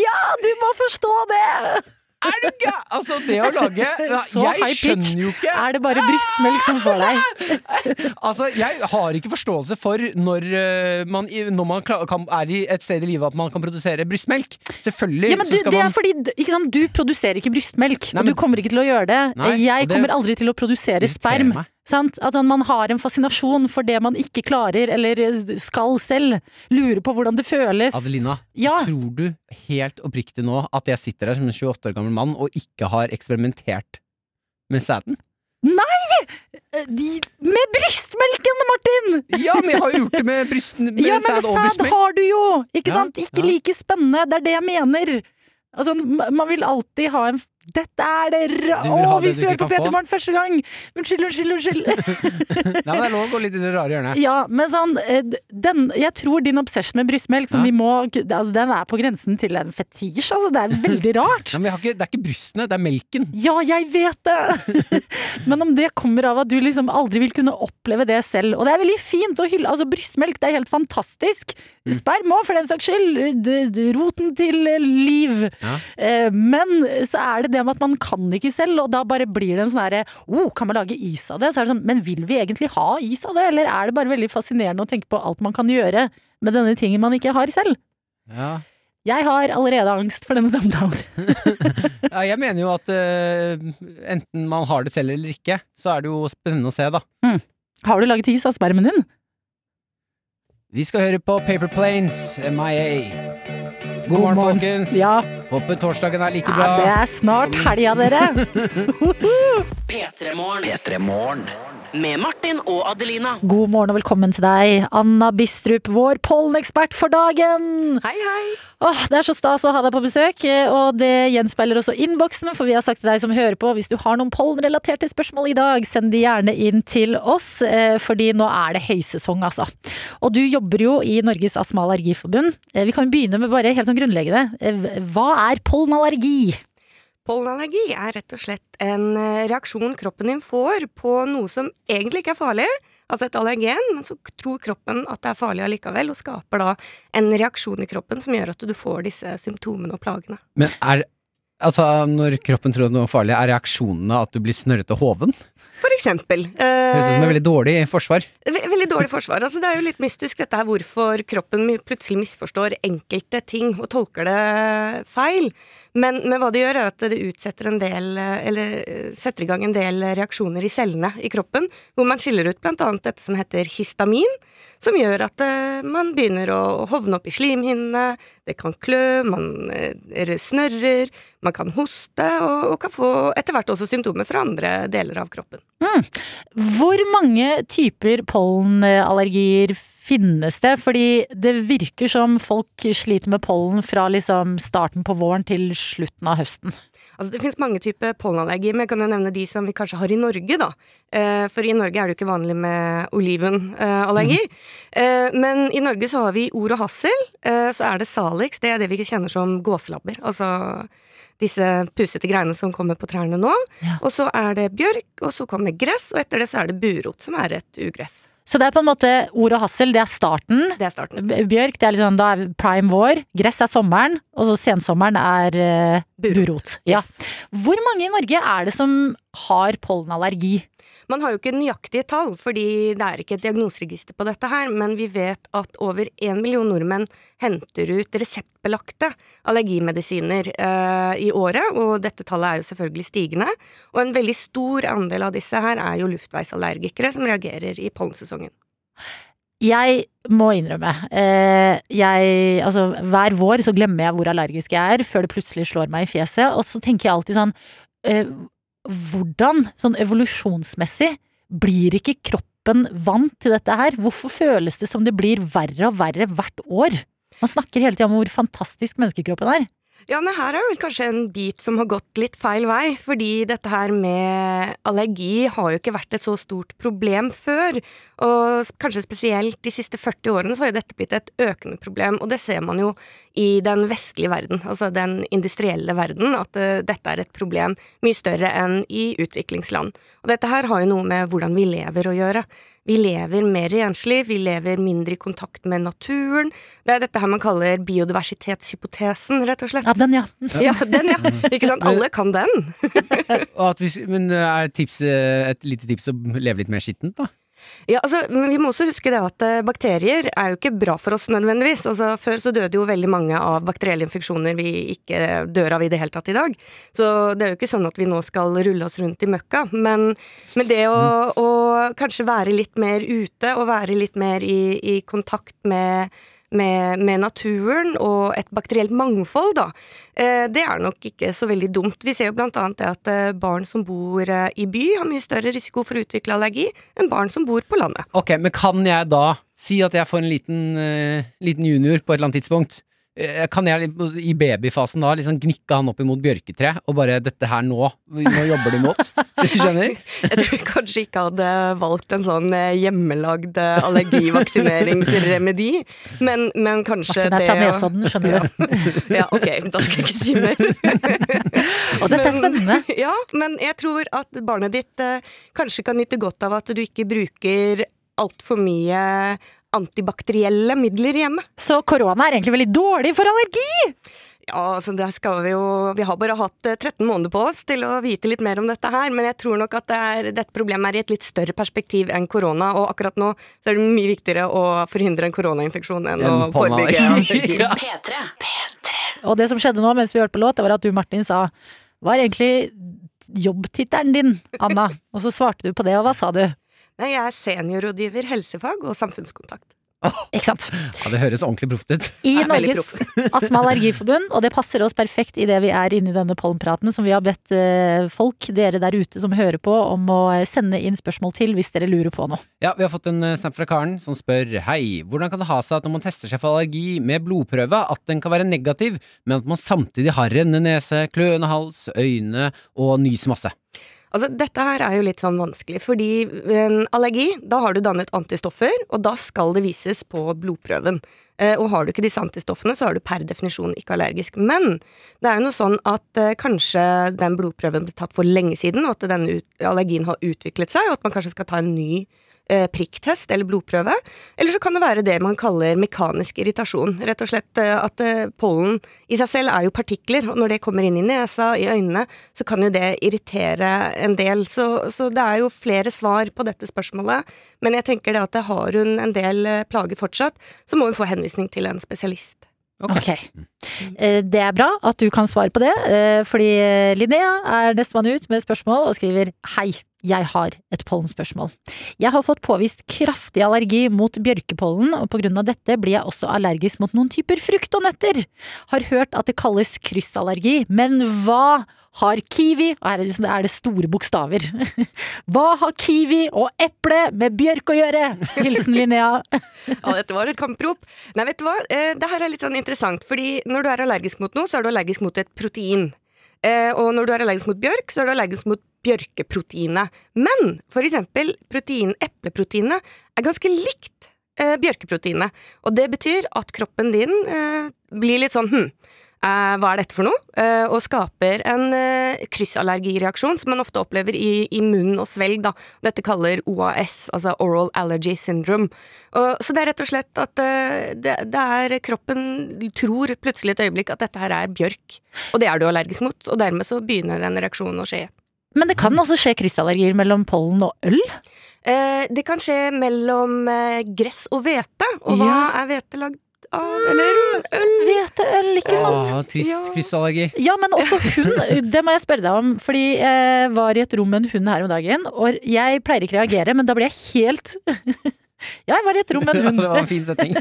ja, du må forstå det! Er du gæ... Altså, det å lage [LAUGHS] Så Jeg skjønner jo ikke Er det bare brystmelk som får deg? [LAUGHS] Altså, jeg har ikke forståelse for når øh, man, når man kan, er i et sted i livet at man kan produsere brystmelk. Selvfølgelig Ja, men så du, man det er fordi sant, Du produserer ikke brystmelk, Nei, og du kommer ikke til å gjøre det. Nei, jeg kommer aldri til å produsere sperm. meg. Sant? At man har en fascinasjon for det man ikke klarer eller skal selv. Lurer på hvordan det føles. Adelina, Ja. tror du helt oppriktig nå at jeg sitter her som en 28 år gammel mann og ikke har eksperimentert med sæden? Nei! De, med brystmelken, Martin! Ja, men jeg har jo gjort det med, bryst, med ja, men sæd og sæd har du jo! Ikke Ja, sant? Ikke ja. like spennende. Det er det jeg mener. Altså, man vil alltid ha en Dette er det ra... Å, oh, hvis du du hører på. Peter Morgen første gang! Unnskyld, unnskyld, unnskyld. [LAUGHS] Nei, men det er lov å gå litt i det rare hjørnet. Ja, men sånn eh, den, Jeg tror din obsession med brystmelk, som Ja. vi må altså, Den er på grensen til en fetisj, altså. Det er veldig [LAUGHS] rart. Nei, men ikke, det er ikke brystene, det er melken. Ja, jeg vet det! [LAUGHS] Men om det kommer av at du liksom aldri vil kunne oppleve det selv. Og det er veldig fint å hylle Altså, brystmelk, det er helt fantastisk. Mm. Sperm òg, for den saks skyld. Roten til liv. Ja. Eh, Men så er det det med at man kan ikke selv, og da bare blir det en sånn herre oh, kan man lage is av det? Så er det sånn, men vil vi egentlig ha is av det, eller er det bare veldig fascinerende å tenke på alt man kan gjøre med denne tingen man ikke har selv? Ja. Jeg har allerede angst for denne samtalen. [LAUGHS] Ja, jeg mener jo at uh, enten man har det selv eller ikke, så er det jo spennende å se, da. Har du laget is av spermen din? Vi skal høre på Paper Planes, MIA. God, morgen, folkens. Ja, Håper torsdagen er like ja bra. det er snart helga, dere. [LAUGHS] P3 Morgen. Med Martin og Adelina. God morgen og velkommen til deg, Anna Bistrup, vår pollenekspert for dagen. Hei, hei. Åh, det er så stas å ha deg på besøk, eh, og det gjenspeiler også innboksen, for vi har sagt til deg som hører på, hvis du har noen pollenrelaterte spørsmål i dag, send de gjerne inn til oss, eh, fordi nå er det høysesong, altså. Og du jobber jo i Norges astma- og allergiforbund. Eh, Vi kan begynne med bare helt sånn grunnleggende. Hva er pollenallergi? Pollenallergi er rett og slett en eh, reaksjon kroppen din får på noe som egentlig ikke er farlig, altså et allergen, men så tror kroppen at det er farlig allikevel, og skaper da en reaksjon i kroppen som gjør at du får disse symptomene og plagene. Men er Altså, når kroppen tror at noe er farlig, er reaksjonene at du blir snørrete og hoven? For eksempel. Høres ut som Eh, et veldig dårlig forsvar. ve- veldig dårlig forsvar. Altså, det er jo litt mystisk dette her hvorfor kroppen plutselig misforstår enkelte ting og tolker det feil. Men, men hva det gjør, er at det utsetter en del, eh, eller eh, setter i gang en del reaksjoner i cellene i kroppen, hvor man skiller ut annet dette som heter histamin, som gjør at eh, man begynner å hovne opp i slimhinnene, det kan klø, man eh, snørrer, man kan hoste, og, og kan få etter hvert også symptomer fra andre deler av kroppen. Hvor mange typer pollenallergier finnes det? Fordi det virker som folk sliter med pollen fra liksom starten på våren til slutten av høsten. Altså Det finnes mange typer pollenallergier, men jeg kan jo nevne de som vi kanskje har i Norge. da. Eh, For i Norge er det jo ikke vanlig med olivenallergi. Mm. Men i Norge så har vi or og hassel. eh, Så er det salix, det er det vi kjenner som gåselabber. Altså disse pusete greiene som kommer på trærne nå. Ja. Og så er det bjørk, og så kommer gress, og etter det så er det burot, som er et ugress. Så det er på en måte ord og hassel, det er starten. Det er starten. Bjørk, det er liksom, da er prime vår. Gress er sommeren, og så sensommeren er uh, burot. Ja. Yes. Hvor mange i Norge er det som har pollenallergi? Man har jo ikke nøyaktige tall, fordi det er ikke et diagnoseregister på dette her, men vi vet at over én million nordmenn henter ut reseptbelagte allergimedisiner eh, i året, og dette tallet er jo selvfølgelig stigende. Og en veldig stor andel av disse her er jo luftveisallergikere som reagerer i pollensesongen. Jeg må innrømme, eh, jeg, altså hver vår så glemmer jeg hvor allergisk jeg er, før det plutselig slår meg i fjeset, og så tenker jeg alltid sånn, eh, hvordan, sånn evolusjonsmessig, blir ikke kroppen vant til dette her? Hvorfor føles det som det blir verre og verre hvert år? Man snakker hele tida om hvor fantastisk menneskekroppen er. Ja, men her er vel kanskje en bit som har gått litt feil vei, fordi dette her med allergi har jo ikke vært et så stort problem før. Og kanskje spesielt de siste 40 årene så har jo dette blitt et økende problem, og det ser man jo i den vestlige verden, altså den industrielle verden, at eh, dette er et problem mye større enn i utviklingsland. Og dette her har jo noe med hvordan vi lever å gjøre. Vi lever mer renslig, vi lever mindre i kontakt med naturen. Det er dette her man kaller biodiversitetshypotesen, rett og slett. Ja, den ja. Ja, den, ja. Ikke sant? Alle kan den. Og at vi, men er tips, eh, et lite tips å leve litt mer skittent, da? Ja, altså, vi må også huske det at eh, bakterier er jo ikke bra for oss nødvendigvis. Altså, før så døde jo veldig mange av bakterielle infeksjoner vi ikke dør av i det hele tatt i dag. Så det er jo ikke sånn at vi nå skal rulle oss rundt i møkka. Men, men det å, å kanskje være litt mer ute, og være litt mer i, i kontakt med med, med naturen og et bakterielt mangfold, da. Eh, det er nok ikke så veldig dumt. Vi ser jo blant annet det at eh, barn som bor eh, i by har mye større risiko for å utvikle allergi enn barn som bor på landet. Ok, men kan jeg da si at jeg får en liten, liten junior på et eller annet tidspunkt? Eh, Kan jeg i babyfasen da liksom gnikke han opp imot bjørketre og bare 'dette her nå, nå jobber du mot'? [LAUGHS] Hvis du skjønner? Jeg tror jeg kanskje ikke hadde valgt en sånn eh, hjemmelagd eh, allergivaksineringsremedi, men, men kanskje Martin er det fra Nesodden, skjønner du. [LAUGHS] Ja, ok, da skal jeg ikke si mer. Og dette er spennende. [LAUGHS] Ja, men jeg tror at barnet ditt kanskje kan nyte godt av at du ikke bruker altfor mye antibakterielle midler hjemme. Så korona er egentlig veldig dårlig for allergi! Ja, altså det skal vi jo Vi har bare hatt eh, 13 måneder på oss til å vite litt mer om dette her, men jeg tror nok at det er, dette problemet er i et litt større perspektiv enn korona, og akkurat nå så er det mye viktigere å forhindre en koronainfeksjon enn å En pollenallergi. forebygge. [LAUGHS] Ja. Og det som skjedde nå mens vi hørte på låt, det var at du, Martin, sa hva er egentlig jobbtittelen din, Anna? Og så svarte du på det, og hva sa du? Nei, jeg er seniorrådgiver helsefag og samfunnskontakt. Ikke sant? Ja, det høres ordentlig proft ut. I Norges [LAUGHS] Astma- og Allergiforbund, og det passer oss perfekt i det vi er inne i denne pollenpraten, som vi har bedt eh, folk, dere der ute som hører på, om å eh, sende inn spørsmål til hvis dere lurer på noe. Ja, Vi har fått en eh, snap fra Karen som spør Hei, hvordan kan det ha seg at når man tester seg for allergi med blodprøve, at den kan være negativ, men at man samtidig har rennende nese, kløende hals, øyne og nys masse? Altså, dette her er jo litt sånn vanskelig, fordi en allergi, da har du dannet antistoffer, og da skal det vises på blodprøven. Eh, og har du ikke disse antistoffene, så er du per definisjon ikke allergisk. Men det er jo noe sånn at eh, kanskje den blodprøven ble tatt for lenge siden, og at denne allergien har utviklet seg, og at man kanskje skal ta en ny prikktest eller blodprøve. Eller så kan det være det man kaller mekanisk irritasjon. Rett og slett eh, at eh, pollen i seg selv er jo partikler, og når det kommer inn i nesa, i øynene, så kan jo det irritere en del. Så, så det er jo flere svar på dette spørsmålet. Men jeg tenker det at har hun en del eh, plager fortsatt, så må hun få henvisning til en spesialist. Ok. Eh, Det er bra at du kan svare på det, eh, fordi Linnea er nestemann ut med spørsmål og skriver Hei, jeg har et pollenspørsmål. Jeg har fått påvist kraftig allergi mot bjørkepollen, og på grunn av dette blir jeg også allergisk mot noen typer frukt og nøtter. Har hørt at det kalles kryssallergi, men hva har kiwi Og her er det, liksom, er det store bokstaver. [LAUGHS] Hva har kiwi og eple med bjørk å gjøre? Hilsen Linnea. [LAUGHS] Ja, dette var et kamprop. Nei, vet du hva? Eh, det her er litt sånn interessant, fordi når du er allergisk mot noe, så er du allergisk mot et protein. Eh, og når du er allergisk mot bjørk, så er du allergisk mot bjørkeproteinet. Men for eksempel protein, epleproteinet er ganske likt eh, bjørkeproteinet. Og det betyr at kroppen din blir litt sånn hm, hva er dette for noe, eh, og skaper en eh, kryssallergireaksjon som man ofte opplever i, i munn og svelg. Da. Dette kaller OAS, altså Oral Allergy Syndrome. Og, så det er rett og slett at eh, det, det er kroppen tror plutselig et øyeblikk at dette her er bjørk, og det er du allergisk mot, og dermed så begynner den reaksjonen å skje. Men det kan også skje kryssallergier mellom pollen og øl? Eh, det kan skje mellom eh, gress og hvete, og hva Ja. er hvete lagd av? Eller øl? Hveteøl, ikke sant? Åh, trist kryssallergi Ja, men også hund. Det må jeg spørre deg om. Fordi jeg var i et rom med en hund her om dagen, og jeg pleier ikke å reagere, men da ble jeg helt [LAUGHS] Ja, jeg var i et rom med en hund. det var en fin setning.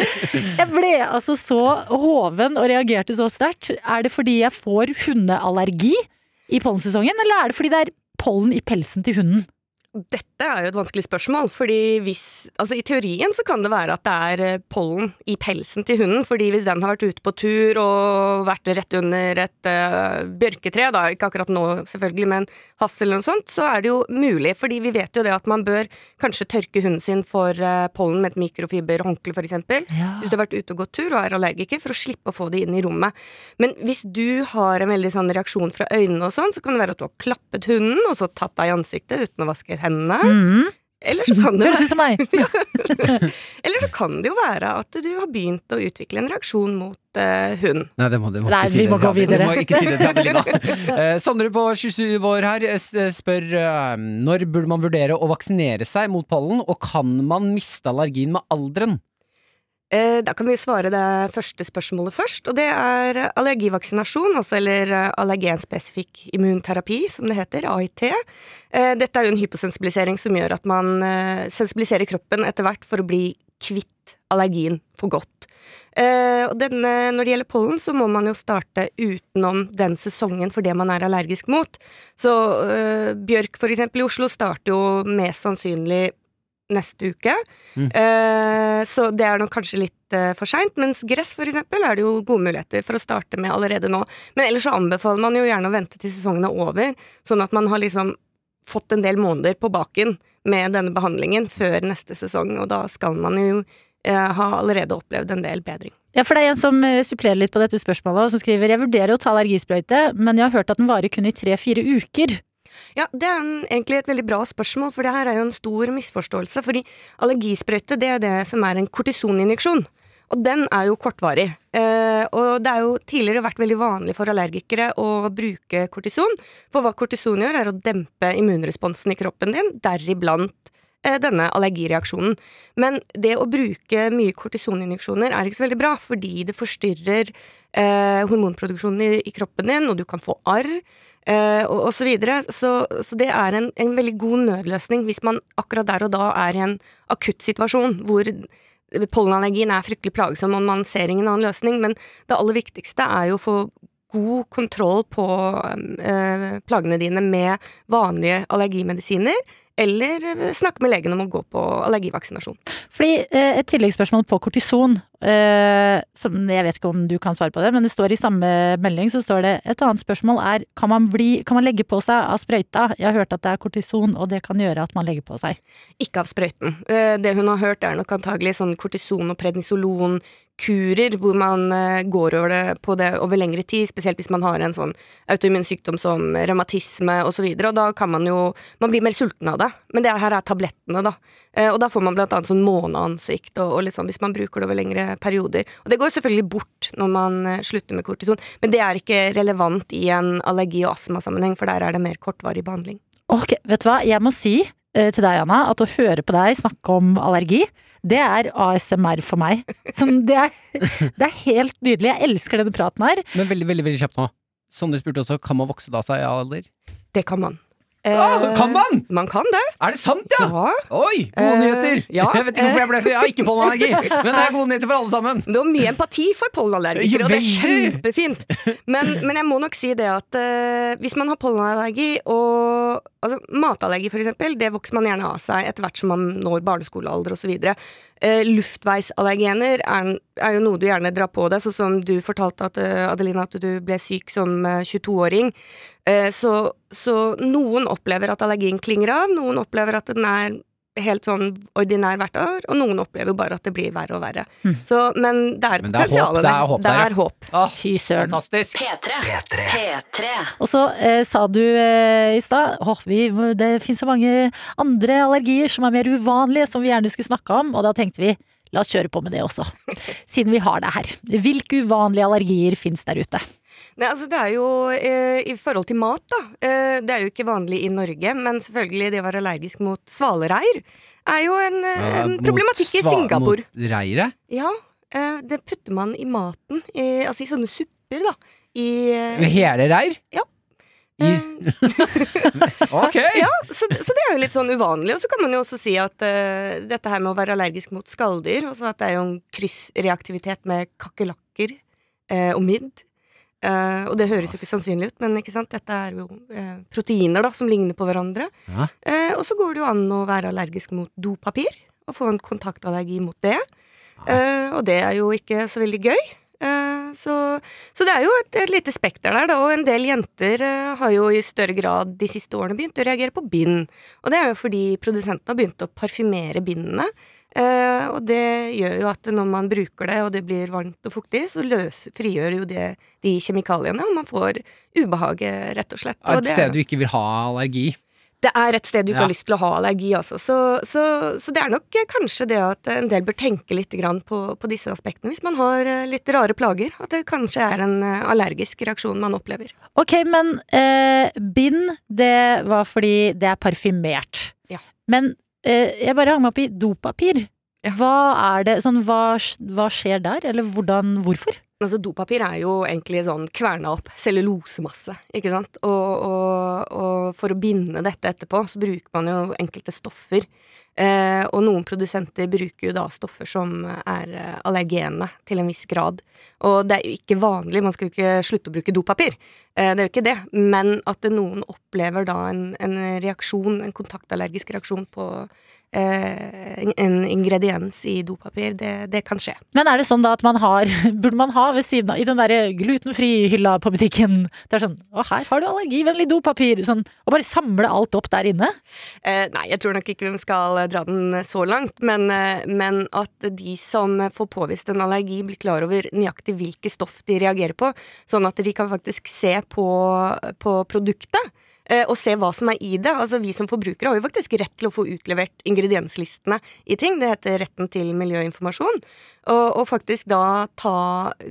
[LAUGHS] Jeg ble altså så hoven og reagerte så sterkt. Er det fordi jeg får hundeallergi i pollensesongen, eller er det fordi det er pollen i pelsen til hunden? Dette er jo et vanskelig spørsmål, fordi hvis Altså, i teorien så kan det være at det er eh, pollen i pelsen til hunden, fordi hvis den har vært ute på tur og vært rett under et uh, bjørketre, da, ikke akkurat nå selvfølgelig, men hassel eller noe sånt, så er det jo mulig, fordi vi vet jo det at man bør kanskje tørke hunden sin for uh, pollen med et mikrofiberhåndkle, for eksempel, hvis du har vært ute og gått tur og er allergiker, for å slippe å få det inn i rommet. Men hvis du har en veldig sånn reaksjon fra øynene og sånn, så kan det være at du har klappet hunden, og så tatt deg i ansiktet uten å vaske hendene. Mhm. Eller så kan det Høres ut som meg. [LAUGHS] Eller så kan det jo være at du har begynt å utvikle en reaksjon mot uh, hund. Nei, det må, det må Nei, si vi må det. gå videre. Du må ikke si det til [LAUGHS] Adelina. Eh, Sondre på 27 år her eh, spør uh, når burde man vurdere å vaksinere seg mot pollen, og kan man miste allergien med alderen? Eh, da kan vi svare det første spørsmålet først, og det er allergivaksinasjon, altså eller eh, allergenspesifikk immunterapi, som det heter, AIT. Eh, dette er jo en hyposensibilisering som gjør at man sensibiliserer kroppen etter hvert for å bli kvitt allergien for godt. Denne, når det gjelder pollen, så må man jo starte utenom den sesongen for det man er allergisk mot. Så bjørk for eksempel i Oslo starter jo mest sannsynlig neste uke. Mm. Eh, så det er nok kanskje litt eh, for seint. Mens gress for eksempel er det jo gode muligheter for å starte med allerede nå. Men ellers så anbefaler man jo gjerne å vente til sesongen er over, sånn at man har liksom fått en del måneder på baken med denne behandlingen før neste sesong, og da skal man jo eh, ha allerede opplevd en del bedring. Ja, for det er en som supplerer litt på dette spørsmålet, og som skriver Jeg vurderer å ta allergisprøyte, men jeg har hørt at den varer kun i tre-fire uker. Ja, det er en, egentlig et veldig bra spørsmål, for det her er jo en stor misforståelse. Fordi allergisprøyte, det er det som er en kortisoninjeksjon. Og den er jo kortvarig. Eh, og det er jo tidligere vært veldig vanlig for allergikere å bruke kortison. For hva kortison gjør, er å dempe immunresponsen i kroppen din, deriblant eh, denne allergireaksjonen. Men det å bruke mye kortisoninjeksjoner er ikke så veldig bra, fordi det forstyrrer eh, hormonproduksjonen i, i kroppen din, og du kan få arr. Eh, og, og så videre. Så, så det er en, en veldig god nødløsning hvis man akkurat der og da er i en akutt situasjon hvor pollenallergien er fryktelig plagsom og man ser ingen annen løsning. Men det aller viktigste er jo å få god kontroll på eh, plagene dine med vanlige allergimedisiner. Eller eh, snakke med legen om å gå på allergivaksinasjon. Fordi eh, Et tilleggsspørsmål på kortison, eh, som jeg vet ikke om du kan svare på det, men det står i samme melding så står det et annet spørsmål er kan man, bli, kan man legge på seg av sprøyta? Jeg har hørt at det er kortison, og det kan gjøre at man legger på seg. Ikke av sprøyten. Eh, Det hun har hørt, er nok antagelig sånn kortison og prednisolon kurer hvor man eh, går over det på det over lengre tid, spesielt hvis man har en sånn autoimmun sykdom som revmatisme osv., og, og da kan man jo Man blir mer sulten av det. Men det her er tablettene, da. Eh, Og da får man blant annet sånn måneansikt og, og litt sånn hvis man bruker det over lengre perioder. Og det går selvfølgelig bort når man eh, slutter med kortison, men det er ikke relevant i en allergi- og astmasammenheng, for der er det mer kortvarig behandling. Ok, vet du hva? Jeg må si eh, til deg, Anna, at å høre på deg snakke om allergi, det er ASMR for meg. Sånn, det, er, [LAUGHS] det er helt nydelig. Jeg elsker denne praten her. Men veldig, veldig, veldig kjapt nå. Sondre spurte også kan man vokse av seg i alder. Det kan man. Ah, kan man?! Man kan det. Er det sant, ja? Ja. Oi, gode Eh, nyheter! [LAUGHS] ja. Jeg vet ikke hvorfor jeg ble Jeg har ikke pollenallergi, [LAUGHS] men det er gode nyheter for alle sammen. Du har mye empati for pollenallergikere, og det er kjempefint. Men, men jeg må nok si det at uh, hvis man har pollenallergi og altså, Matallergi, for eksempel, det vokser man gjerne av seg etter hvert som man når barneskolealder osv. Uh, luftveisallergener er, er jo noe du gjerne drar på deg, sånn som du fortalte at, eh, Adelina, at du ble syk som eh, 22-åring. Eh, så, så noen opplever at allergien klinger av, noen opplever at den er helt sånn ordinær hvert år, og noen opplever bare at det blir verre og verre. Mm. Så, men det er det er håp, det er håp der, ja. er håp. Fy søren. fantastisk. P3. P3. Og så eh, sa du eh, i stad åh, det finnes så mange andre allergier som er mer uvanlige, som vi gjerne skulle snakke om, og da tenkte vi la oss kjøre på med det også, siden vi har det her. Hvilke uvanlige allergier finnes der ute? Nei, altså det er jo eh, I forhold til mat, da. Eh, det er jo ikke vanlig i Norge, men selvfølgelig det å være allergisk mot svalereir er jo en, eh, Ja, en problematikk i Singapore. Mot reiret? Ja, eh, det putter man i maten, i, altså i sånne supper, da. I eh, Hele reir? Ja. [LAUGHS] Ok! [LAUGHS] Ja, så, så det er jo litt sånn uvanlig. Og så kan man jo også si at uh, dette her med å være allergisk mot skalldyr, altså at det er jo en kryssreaktivitet med kakerlakker uh, og midd. Eh, og det høres jo ikke sannsynlig ut, men dette er jo uh, proteiner da, som ligner på hverandre. Ja. Uh, og så går det jo an å være allergisk mot dopapir, og få en kontaktallergi mot det. Og det er jo ikke så veldig gøy. Så, så det er jo et, et lite spekter der, da, og en del jenter har jo i større grad de siste årene begynt å reagere på bind. Og det er jo fordi produsentene har begynt å parfymere bindene. Eh, og det gjør jo at når man bruker det, og det blir varmt og fuktig, så løs, frigjør jo det de kjemikaliene, og man får ubehaget, rett og slett. Og Et det er- sted du ikke vil ha allergi. det er et sted du ikke Ja. har lyst til å ha allergi, altså. Så, så, så det er nok eh, kanskje det at en del bør tenke litt grann på, på disse aspektene hvis man har eh, litt rare plager. At det kanskje er en allergisk reaksjon man opplever. Ok, men eh, bind, det var fordi det er parfymert. Ja. Men jeg bare hang meg opp i dopapir. Hva er det, sånn, hva, hva skjer der, eller hvordan, hvorfor? Altså, dopapir er jo egentlig sånn kverna opp cellulosemasse, ikke sant. Og, og, og for å binde dette etterpå, så bruker man jo enkelte stoffer. Eh, og noen produsenter bruker jo da stoffer som er eh, allergene til en viss grad. Og det er jo ikke vanlig, man skal jo ikke slutte å bruke dopapir. Eh, det er jo ikke det. Men at noen opplever da en, en reaksjon, en kontaktallergisk reaksjon på en- en ingrediens i dopapir, det, det kan skje. Men er det sånn da at man har, [LAUGHS] burde man ha ved siden av, i den derre glutenfri-hylla på butikken, det er sånn, å her har du allergivennlig dopapir, sånn, og bare samle alt opp der inne? Eh, nei, jeg tror nok ikke vi skal dra den så langt, men, eh, men at de som får påvist en allergi, blir klar over nøyaktig hvilke stoff de reagerer på, sånn at de kan faktisk se på, på produktet. Eh, Og se hva som er i det. Altså Vi som forbrukere har jo faktisk rett til å få utlevert ingredienslistene i ting. Det heter retten til miljøinformasjon. Og, og faktisk da ta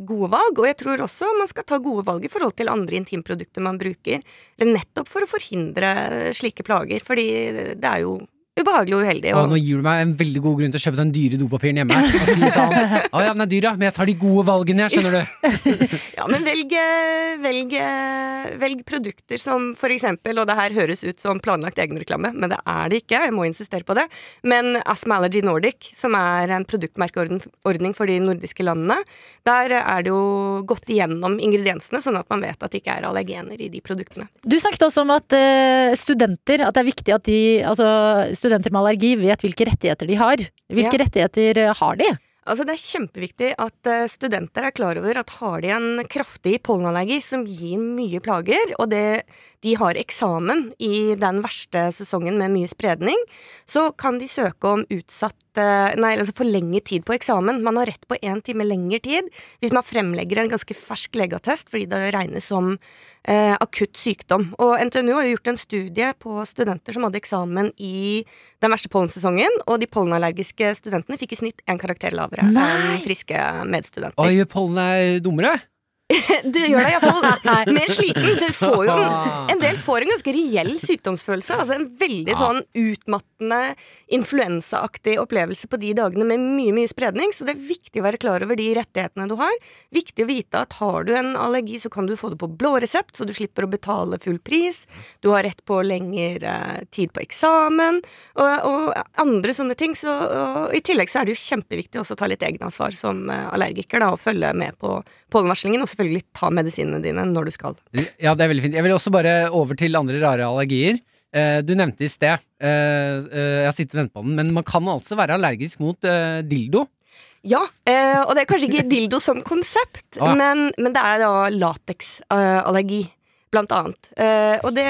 gode valg. Og jeg tror også man skal ta gode valg i forhold til andre intimprodukter man bruker. Nettopp for å forhindre slike plager. Fordi det er jo ubehagelig og uheldig. Å, Og, nå gir du meg en veldig god grunn til å kjøpe den dyre dopapiren hjemme. Og si sånn Å ja, den er dyr, ja, men jeg tar de gode valgene, jeg, skjønner du. [LAUGHS] ja, men velg, eh, velg, eh, velg produkter som for eksempel, og det her høres ut som planlagt egenreklame, men det er det ikke, jeg må insistere på det, men Asthma Allergy Nordic, som er en produktmerkeordning for de nordiske landene, der er det jo gått igjennom ingrediensene, sånn at man vet at det ikke er allergener i de produktene. Du snakket også om at eh, studenter, at det er viktig at de, altså studenter med allergi vet hvilke rettigheter de har. Hvilke Ja. rettigheter eh, har de? Altså Det er kjempeviktig at eh, studenter er klar over at har de en kraftig pollenallergi som gir mye plager, og det, de har eksamen i den verste sesongen med mye spredning, så kan de søke om utsatt eh, Nei, altså forlenget tid på eksamen. Man har rett på én time lengre tid hvis man fremlegger en ganske fersk legeattest, fordi det regnes som eh, akutt sykdom. Og NTNU har jo gjort en studie på studenter som hadde eksamen i den verste pollensesongen, og de pollenallergiske studentene fikk i snitt én karakter lavere enn friske medstudenter. Oi, pollen er dummere? [LAUGHS] Du gjør deg iallfall [LAUGHS] mer sliten. Du får jo [LAUGHS] en, del får en ganske reell sykdomsfølelse. Altså en veldig sånn utmattende, influensaaktig opplevelse på de dagene med mye, mye spredning. Så det er viktig å være klar over de rettighetene du har. Viktig å vite at har du en allergi, så kan du få det på blå resept, så du slipper å betale full pris. Du har rett på lengre eh, tid på eksamen, og, og andre sånne ting. Så, og I tillegg så er det jo kjempeviktig også å ta litt egenansvar som eh, allergiker, da, og følge med på pollenvarslingen, og selvfølgelig ta medisinene dine når du skal. Ja, det er veldig fint. Jeg vil også bare over til andre rare allergier. Eh, du nevnte i sted, eh, eh, jeg har sittet og ventet på den, men man kan altså være allergisk mot dildo. Ja, og det er kanskje ikke dildo som konsept, [LAUGHS] Ah. men, men det er da lateksallergi, blant annet. Og det.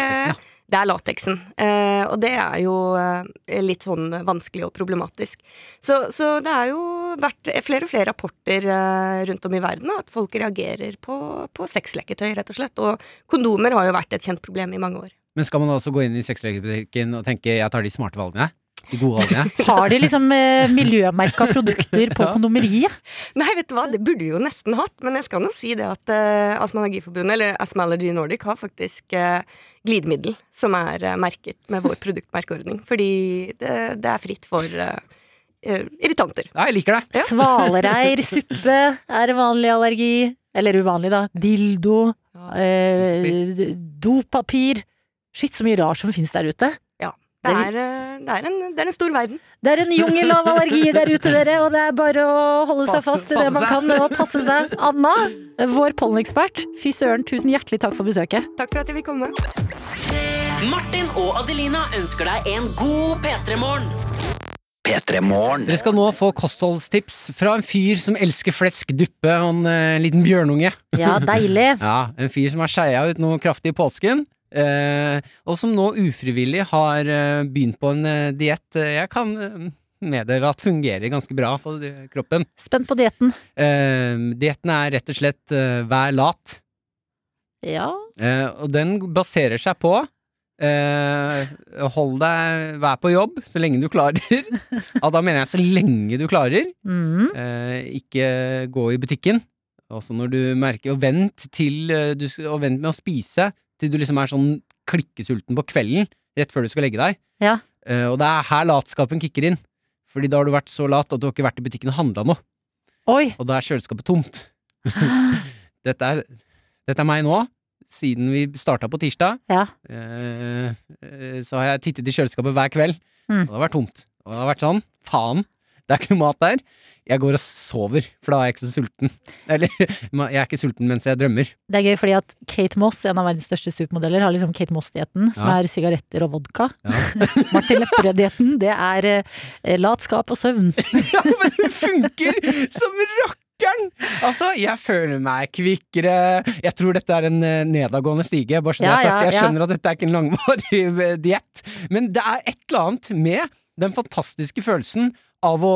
Det er lateksen. Eh, og det er jo eh, litt sånn vanskelig og problematisk. Så, så det er jo vært flere og flere rapporter eh, rundt om i verden at folk reagerer på, på sexleketøy, rett og slett. Og kondomer har jo vært et kjent problem i mange år. Men skal man altså gå inn i sexlekebutikken og tenke jeg tar de smarte valgene? De? [LAUGHS] Har de liksom eh, miljømerka produkter på [LAUGHS] kondomeriet? Nei, vet du hva, det burde vi jo nesten hatt, men jeg skal nå si det at eh, Astma Allergiforbundet, eller Asthma Allergy Nordic, har faktisk eh, glidemiddel som er eh, merket med vår produktmerkeordning. Fordi det, det er fritt for uh, uh, irritanter. Ja, jeg liker det. Svalereir, suppe er en vanlig allergi. Eller uvanlig, da. Dildo. Eh, dopapir. Shit, så mye rart som finnes der ute. Det er, det, er en, det er en stor verden. Det er en jungel av allergier der ute, dere, og det er bare å holde seg fast i det man kan og passe seg. Anna, vår pollenekspert, fy søren, tusen hjertelig takk for besøket. Takk for at jeg fikk komme. Martin og Adelina ønsker deg en god P3-morgen. P3 Dere skal nå få kostholdstips fra en fyr som elsker flesk, duppe og en uh, liten bjørnunge. Ja, deilig. [LAUGHS] Ja, En fyr som har skeia ut noe kraftig i påsken. Eh, og som nå ufrivillig har eh, begynt på en eh, diett eh, jeg kan meddele at fungerer ganske bra for kroppen. Spent på dietten. Dietten er rett og slett vær lat. Ja. Eh, og den baserer seg på eh, Hold deg Vær på jobb så lenge du klarer. [LAUGHS] ja, da mener jeg så lenge du klarer. Mm. Eh, ikke gå i butikken. Også når du merker Og vent til du, Og vent med å spise til du liksom er sånn klikkesulten på kvelden, rett før du skal legge deg. Ja. Uh, og det er her latskapen kicker inn. Fordi da har du vært så lat at du har ikke vært i butikken og handla noe. Oi. Og da er kjøleskapet tomt. [GASPS] dette, er, dette er meg nå. Siden vi starta på tirsdag, Ja. uh, uh, så har jeg tittet i kjøleskapet hver kveld. Mm. Og det har vært tomt. Og det har vært sånn, faen, det er ikke noe mat der. Jeg går og sover, for da er jeg ikke så sulten. Eller, jeg er ikke sulten mens jeg drømmer. Det er gøy fordi at Kate Moss, en av verdens største supermodeller, har liksom Kate Moss-dietten, som Ja. er sigaretter og vodka. [LAUGHS] Martin Lepperød-dietten, det er eh, latskap og søvn. [LAUGHS] Ja, men det funker som rakkeren! Altså, jeg føler meg kvikkere. Jeg tror dette er en eh, nedadgående stige, bare så det Ja, er sagt. ja, Jeg ja. skjønner at dette er ikke en langvarig eh, diett, men det er et eller annet med den fantastiske følelsen av å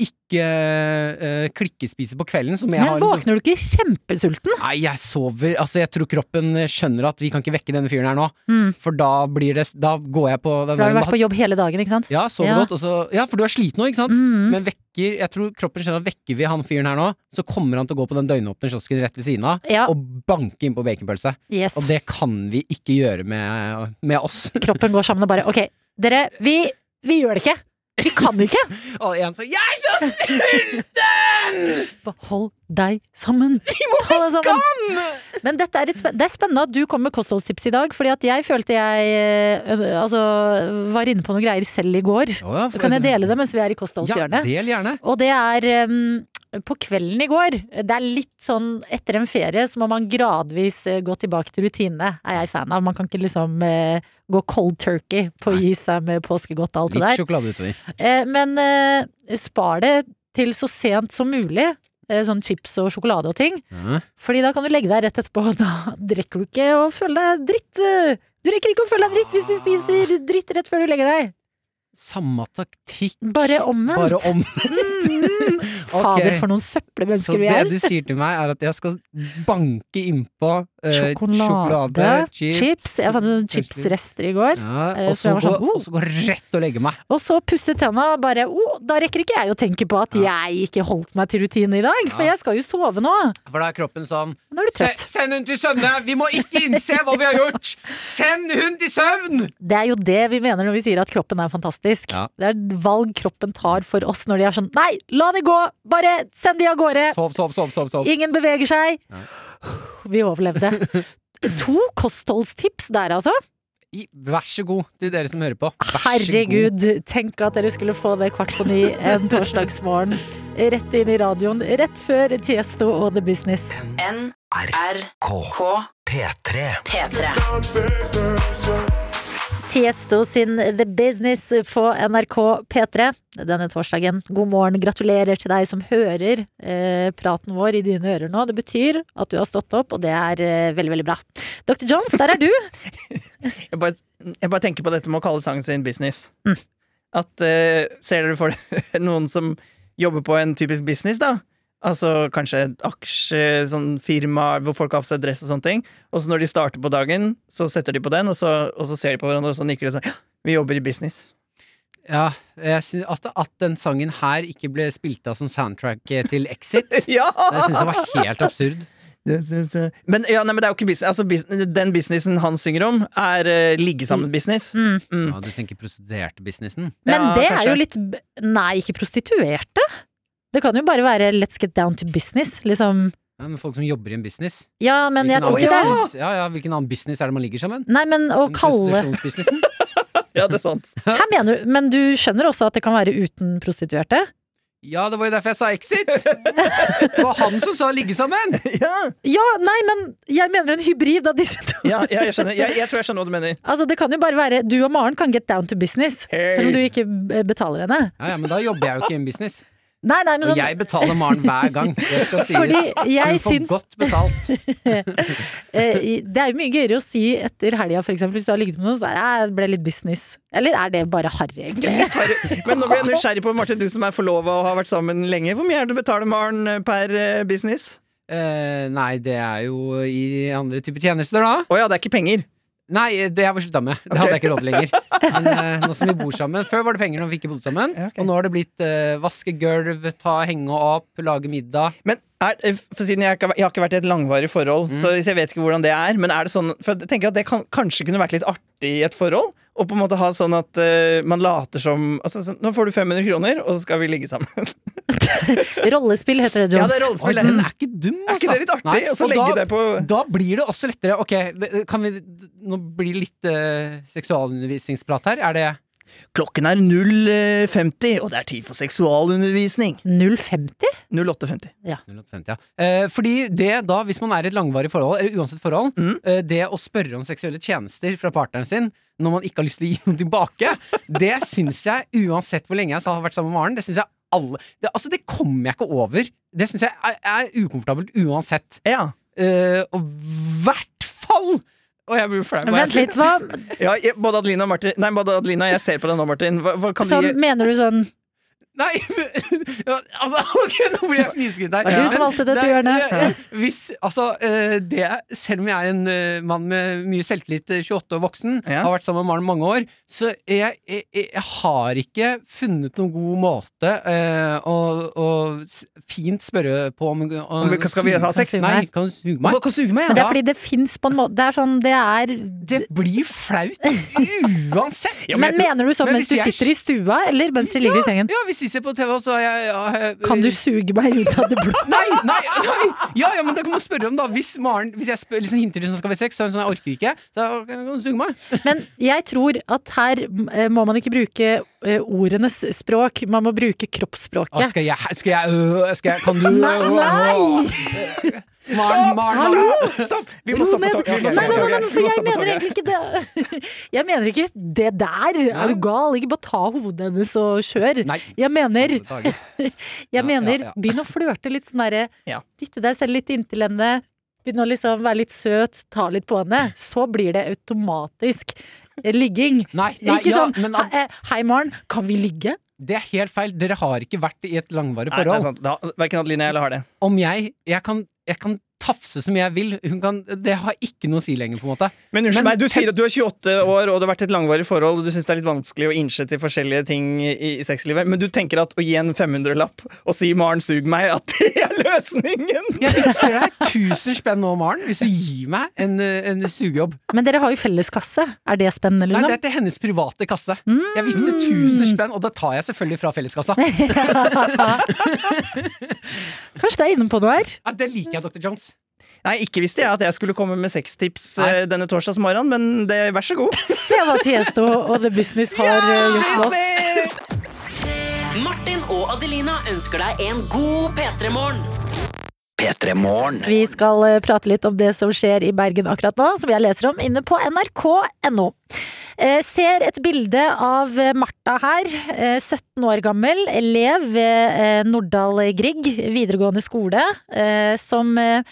ikke uh, klikkespise på kvelden, som jeg Men har våkner du ikke kjempesulten? Nei, jeg sover Altså, jeg tror kroppen skjønner at vi kan ikke vekke denne fyren her nå. Mm. For da blir det Da går jeg på den For da har du vært på jobb hele dagen, ikke sant? Ja, sover Ja. godt. Så, ja, for du er sliten nå, ikke sant? Mm. Men vekker Jeg tror kroppen skjønner at vekker vi han fyren her nå, så kommer han til å gå på den døgnåpne kiosken rett ved siden av Ja. og banke inn på baconpølse. Yes. Og det kan vi ikke gjøre med, med oss. Kroppen går sammen og bare ok, dere, vi, vi gjør det ikke! Vi kan ikke! [LAUGHS] Og en sånn Jeg er så sulten! Bare Hold deg sammen! [LAUGHS] Vi må vekke sammen! Men dette er, det er spennende at du kom med kostholdstips i dag, fordi at jeg følte jeg øh, altså, var inne på noen greier selv i går. Oh, ja, Så kan jeg dele det mens vi er i kostholdshjørnet? Ja, del gjerne. Og det er um, på kvelden i går. Det er litt sånn etter en ferie så må man gradvis eh, gå tilbake til rutinene, er jeg fan av. Man kan ikke liksom eh, gå cold turkey på å gi seg med påskegodt og alt det der. Litt sjokolade utover. Eh, men eh, spar det til så sent som mulig. eh, Sånn chips og sjokolade og ting. Mm. Fordi da kan du legge deg rett etterpå. og Da [LAUGHS] drikker du ikke og føler deg dritt. eh. Du rekker ikke å føle deg dritt hvis du spiser dritt rett før du legger deg. Samme taktikk. Bare omvendt. Bare omvendt. [LAUGHS] Mm. Fader, for noen Så søppelmennesker vi det er. du sier til meg, er at jeg skal banke innpå Sjokolade, sjokolade, chips. Jeg fant noen chipsrester i går. Ja, Eh, og så så jeg gå, sånn, oh. og så gå rett og legge meg. Og så pusse tenna bare oh, Da rekker ikke jeg å tenke på at jeg ikke holdt meg til rutinen i dag, for Ja. jeg skal jo sove nå. For da er kroppen sånn Nå er Se. Send hun til søvne! Vi må ikke innse hva vi har gjort! Send hun til søvn! Det er jo det vi mener når vi sier at kroppen er fantastisk. Ja. Det er valg kroppen tar for oss når de er sånn Nei, la det gå! Bare send de av gårde! Sov, sov, sov, sov. sov. Ingen beveger seg. Ja. [SIGHS] Vi overlevde. [LAUGHS] To kostholdstips der, altså. I- Vær så god til dere som hører på. Vær så god. Herregud, tenk at dere skulle få det kvart på ni en torsdagsmorgen. Rett inn i radioen, rett før Tiesto og The Business. NRK P3. P3. Tiesto sin The Business på NRK P3 denne torsdagen. God morgen, gratulerer til deg som hører eh, praten vår i dine ører nå. Det betyr at du har stått opp, og det er eh, veldig, veldig bra. Dr. Jones, der er du. [LAUGHS] Jeg bare, jeg bare tenker på dette med å kalle sangen sin business. Mm. At eh, Ser dere for dere [LAUGHS] noen som jobber på en typisk business, da? Altså kanskje et aksje, sånn firma hvor folk har på seg dress og sånne ting. Og så når de starter på dagen, så setter de på den, og så, og så ser de på hverandre, og så nikker de sånn «Ja, Vi jobber i business. Ja, jeg synes at, at den sangen her ikke ble spilt av som soundtrack til Exit, [LAUGHS] Ja! det syns jeg var helt absurd. Men, ja, nei, men det er jo ikke business. Altså, business den businessen han synger om, er uh, ligge sammen-business. Mm. Mm. Ja, du tenker prostituerte-businessen? Men Ja, det er jo litt Nei, ikke prostituerte. Det kan jo bare være let's get down to business. Liksom Ja, men folk som jobber i en business. Ja, men jeg tror ikke ikke det. Ja, ja, hvilken annen business er det man ligger sammen? Nei, men å Den kalle Prostitusjonsbusinessen? [LAUGHS] Ja, det er sant. [LAUGHS] Her mener du Men du skjønner også at det kan være uten prostituerte? Ja, det var jo derfor jeg sa Exit! Det var han som sa ligge sammen! [LAUGHS] Ja, Ja, nei, men jeg mener en hybrid av disse to. ja, ja jeg skjønner. Jeg, jeg tror jeg skjønner hva du mener. Altså, det kan jo bare være Du og Maren kan get down to business, Hey. selv om du ikke betaler henne. Ja, ja, Men da jobber jeg jo ikke i en business. Nei, nei, men Og sånn jeg betaler Maren hver gang. [LAUGHS] Det skal sies. Fordi jeg Hun får syns- godt betalt. [LAUGHS] eh, Det er jo mye gøyere å si etter helga, for eksempel, hvis du har ligget med noen, så er det, "Eh, ble litt business. Eller er det bare harry, egentlig? Litt harry. Men nå blir jeg nysgjerrig på, Martin, du som er forlova og har vært sammen lenge. Hvor mye er det du betaler Maren eh, per business? Uh, nei, det er jo i andre typer tjenester, da. Å ja, det er ikke penger. Nei, det har vi slutta med. Det hadde jeg ikke råd til lenger. [LAUGHS] Men uh, nå som vi bor sammen Før var det penger når vi ikke bodde sammen. Ja, ok. Og nå har det blitt uh, vaske gulv, ta henge opp, lage middag. Men er, eh, for siden jeg, har- jeg har ikke vært i et langvarig forhold, Mm. så jeg vet ikke hvordan det er. Men er det sånn For jeg tenker at det kan, kanskje kunne vært litt artig i et forhold? Og på en måte ha sånn at uh, man later som altså, sånn, Nå får du 500 kroner, og så skal vi ligge sammen. [LAUGHS] Rollespill heter det, Ja, det er rollespill. den er ikke dum, altså. Er ikke altså. det litt artig? Nei, Og så og legge da- det på Da blir det også lettere. Ok, kan vi Nå blir det litt uh, seksualundervisningsprat her. Er det Klokken er 0.50, og det er tid for seksualundervisning. 050? 08.50. 050, ja. Eh, fordi det da, hvis man er i et langvarig forhold, eller uansett forhold, Mm. eh, det å spørre om seksuelle tjenester fra partneren sin når man ikke har lyst til å gi noe tilbake, [LAUGHS] det syns jeg, uansett hvor lenge jeg har vært sammen med Maren, det syns jeg alle det, Altså, det kommer jeg ikke over. Det syns jeg er, er ukomfortabelt uansett. Ja. Eh, og hvert fall Og jeg blir flau. Vent litt, hva ja både Adelina og Martin Nei, både Adelina, jeg ser på deg nå, Martin. Hva, hva kan sånn, du Mener du sånn Nei, [LAUGHS] altså, ok, nå blir jeg fnisekutt her. Du som valgte dette det hjørnet. ja, ja. Hvis, altså, eh, det, selv om jeg er en eh, mann med mye selvtillit, eh, 28 og voksen, Ja. har vært sammen med Maren mange år, så jeg, jeg, jeg har ikke funnet noen god måte uh, å, å fint spørre på om, Om vi- skal vi ha sex? Nei, kan du suge Hva meg? kan suge meg? Men det er fordi det fins på en måte Det er sånn, det er Det blir flaut [LAUGHS] uansett! Ja, Men men tror- mener du sånn Men mens du sitter i stua, eller mens du ligger i sengen? Ja, hvis ser på TV, så har jeg ja, jeg- Kan du suge meg ut av det blå? [LAUGHS] Nei, nei, nei! Ja, ja, men det kan man spørre om, da. Hvis Maren Hvis jeg spør, liksom hinter til sånn skal vi sex, så er hun sånn jeg orker ikke. Så kan hun suge meg. [LAUGHS] Men jeg tror at her eh, må man ikke bruke eh, ordenes språk, man må bruke kroppsspråket. kroppsspråket. skal jeg Skal jeg, øh, skal jeg Kan du Nei, nei! [LAUGHS] Maren, Maren, Stopp! Stopp! Vi må stoppe ned. toget. Nei, nei, nei, nei, for jeg mener egentlig ikke det. [LAUGHS] Jeg mener ikke det der. Er du gal? Ikke bare ta hodet hennes og kjør. Nei. Jeg mener, [LAUGHS] jeg mener ja, ja. begynn å flørte litt sånn derre Ja. Dytte deg selv litt inntil henne. Begynn å liksom være litt søt, ta litt på henne. Så blir det automatisk ligging. Nei, nei, ikke ja, sånn men «Hei, eh, Hei, Maren, kan vi ligge? det er helt feil. Dere har ikke vært i et langvarig forhold. Nei, det er sant, sant. Da- Verken Adeline eller har det. Om jeg Jeg kan, jeg kan tafse som jeg vil. Hun kan, det har ikke noe å si lenger, på en måte. Men unnskyld Men meg, du sier at du er 28 år og det har vært et langvarig forhold, og du syns det er litt vanskelig å innse til forskjellige ting i, i sexlivet, men du tenker at å gi en 500-lapp og si 'Maren, sug meg', at det er løsningen? Jeg fikser deg 1000 spenn nå, Maren, hvis du gir meg en, en sugejobb. Men dere har jo felleskasse. Er det spennende, Nei, liksom? det er til hennes private kasse. Jeg vippser 1000 spenn, og det tar jeg selvfølgelig fra felleskassa. [LAUGHS] [LAUGHS] Kanskje du er inne på noe her? Ja, det liker jeg, Dr. Jones. Nei, ikke visste jeg at jeg skulle komme med sextips eh, denne torsdagsmorgenen, men det, vær så god. [LAUGHS] Se hva Tiesto og The Business har ja, gjort med oss. Martin og Adelina ønsker deg en god P3-morgen. P3 Vi skal eh, prate litt om det som skjer i Bergen akkurat nå, som jeg leser om inne på nrk.no. Eh, ser et bilde av eh, Martha her, eh, 17 år gammel, elev ved Norddal Grieg videregående skole, eh, som eh,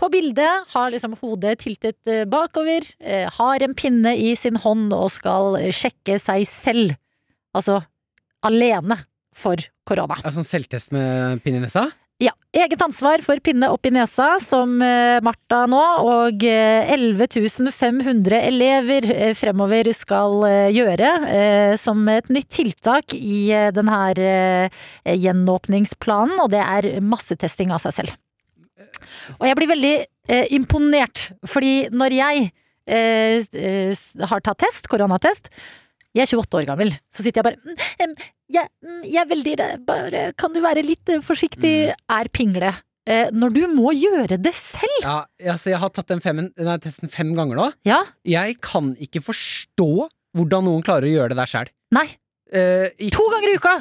på bildet har liksom hodet tiltet eh, bakover, eh, har en pinne i sin hånd og skal eh, sjekke seg selv, altså alene, for korona. Altså en selvtest med pinne i nesa? Ja, eget ansvar for pinne opp i nesa, som eh, Martha nå, og eh, 11 500 elever eh, fremover skal eh, gjøre eh, som et nytt tiltak i denne den eh, gjenåpningsplanen, og det er massetesting av seg selv. Og jeg blir veldig eh, imponert, fordi når jeg eh, eh, har tatt test, koronatest, jeg er 28 år gammel, så sitter jeg bare mm, jeg, mm, jeg veldig redd, bare kan du være litt forsiktig, forsiktig, er pingle. Eh, når du må gjøre det selv. Ja, altså jeg har tatt den, femmen, nei, testen fem ganger nå. Ja, Jeg kan ikke forstå hvordan noen klarer å gjøre det der sjøl. nei. To ganger i uka!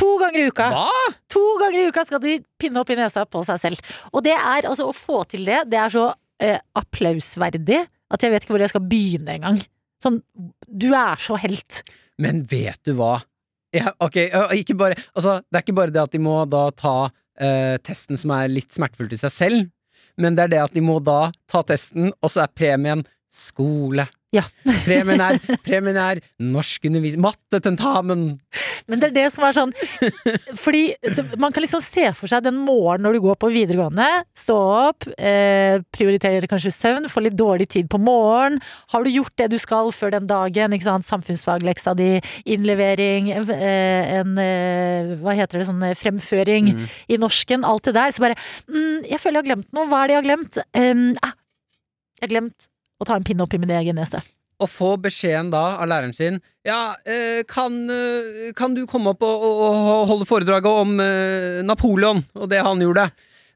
To ganger i uka. Hva? To ganger i uka skal de pinne opp i nesa på seg selv. Og det er, altså å få til det, det er så eh, applausverdig at jeg vet ikke hvor jeg skal begynne engang. Sånn, du er så helt. Men vet du hva? Ja, ok, bare, altså, det er ikke bare det at de må da ta uh, testen som er litt smertefull til seg selv, men det er det at de må da ta testen, og så er premien skole. Ja. [LAUGHS] Premien er, premien er norskundervisning, mattetentamen. Men det er det som er sånn Fordi man kan liksom se for seg den morgenen når du går på videregående. Stå opp, eh, prioriterer kanskje søvn, få litt dårlig tid på morgenen. Har du gjort det du skal før den dagen? Ikke sant? Samfunnsfagleksa di, innlevering, eh, en eh, Hva heter det, sånn eh, fremføring Mm. i norsken. Alt det der. Så bare mm, Jeg føler jeg har glemt noe. Hva er det jeg har glemt? Um, ah, jeg har glemt å ta en pinne opp i min egen nese. Å få beskjeden da av læreren sin Ja, eh, kan, eh, kan du komme opp og, og, og holde foredraget om eh, Napoleon og det han gjorde?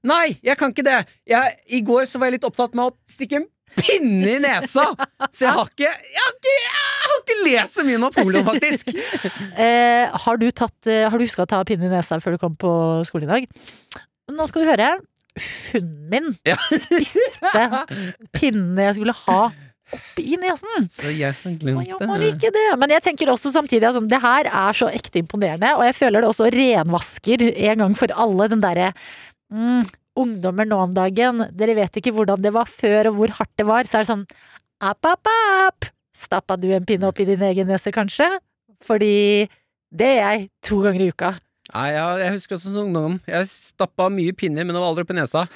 Nei, jeg kan ikke det! Jeg, I går så var jeg litt opptatt med å stikke en pinne i nesa! Så jeg har ikke Jeg har ikke, jeg har ikke lest så mye Napoleon, faktisk! [LAUGHS] Eh, har du, tatt, har du huska å ta pinne i nesa før du kom på skolen i dag? Nå skal du høre. Hunden min Ja. [LAUGHS] spiste pinnen jeg skulle ha oppi nesen. Så jeg har glemt Jeg må ikke det. Men jeg tenker også samtidig at altså, det her er så ekte imponerende, og jeg føler det også renvasker en gang for alle den derre mm, Ungdommer nå om dagen, dere vet ikke hvordan det var før og hvor hardt det var. Så er det sånn app, app, app. Stappa du en pinne opp i din egen nese, kanskje? Fordi det er jeg to ganger i uka. Nei, ja, jeg husker også som ungdom. Jeg stappa mye pinner, men det var aldri oppi nesa.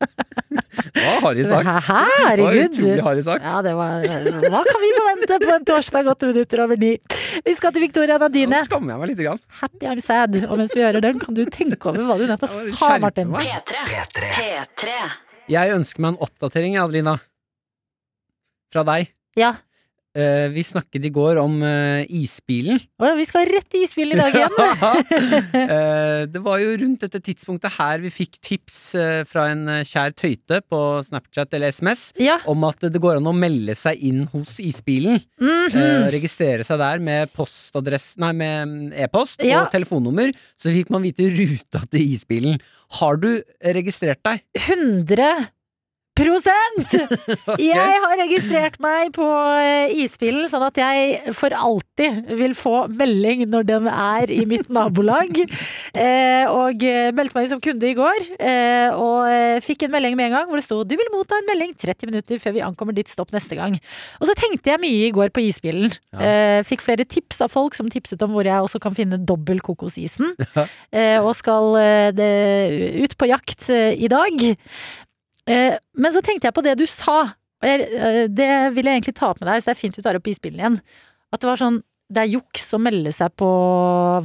Hva har de sagt. Herregud. sagt. Ja, det var Hva kan vi forvente på en torsdag åtte minutter over ni? Vi skal til Victoria Nadine. Nå skammer jeg meg litt. grann. Happy I'm sad. Og mens vi hører den, kan du tenke over hva du nettopp sa, Martin. meg. P3. Jeg ønsker meg en oppdatering, Adelina. Fra deg. Ja. Eh, vi snakket i går om uh, isbilen. Å, vi skal rett i isbilen i dag igjen. [LAUGHS] uh, det var jo rundt dette tidspunktet her vi fikk tips fra en kjær tøyte på Snapchat eller SMS Ja. om at det går an å melde seg inn hos isbilen. Mhm. eh, registrere seg der med postadress Nei, med mm, e-post Ja. og telefonnummer. Så fikk man vite ruta til isbilen. Har du registrert deg? 100 prosent! [LAUGHS] Jeg har registrert meg på eh, isbilen, sånn at jeg for alltid vil få melding når den er i mitt nabolag. [LAUGHS] Eh, og eh, meldte meg som kunde i går, eh, og fikk en melding med en gang hvor det sto 'Du vil motta en melding 30 minutter før vi ankommer ditt stopp neste gang'. Og så tenkte jeg mye i går på isbilen. Eh, fikk flere tips av folk som tipset om hvor jeg også kan finne dobbel kokosisen. Og skal det, ut på jakt i dag. Eh, men så tenkte jeg på det du sa, og jeg, eh, det vil jeg egentlig ta opp med deg, så det er fint du tar opp isbilen igjen. At det var sånn, det er juks å melde seg på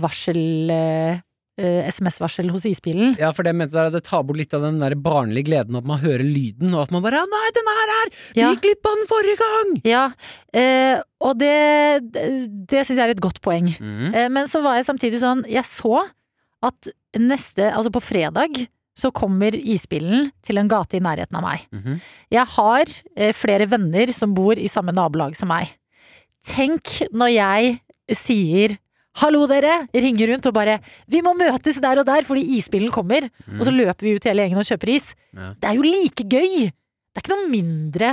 varsel, eh, SMS-varsel hos isbilen. Ja, for det mente jeg, det tar bort litt av den der barnlige gleden at man hører lyden, og at man bare 'Å 'Nei, den her er! Vi Ja. gikk glipp av den forrige gang!' Ja, eh, og det, det, det syns jeg er et godt poeng. Mm. Eh, men så var jeg samtidig sånn, jeg så at neste, altså på fredag, så kommer isbilen til en gate i nærheten av meg. Mhm. Jeg har eh, flere venner som bor i samme nabolag som meg. Tenk når jeg sier Hallo, dere! Ringer rundt og bare 'Vi må møtes der og der fordi isbilen kommer'. Og så løper vi ut hele gjengen og kjøper is. Ja. Det er jo like gøy! Det er ikke noe mindre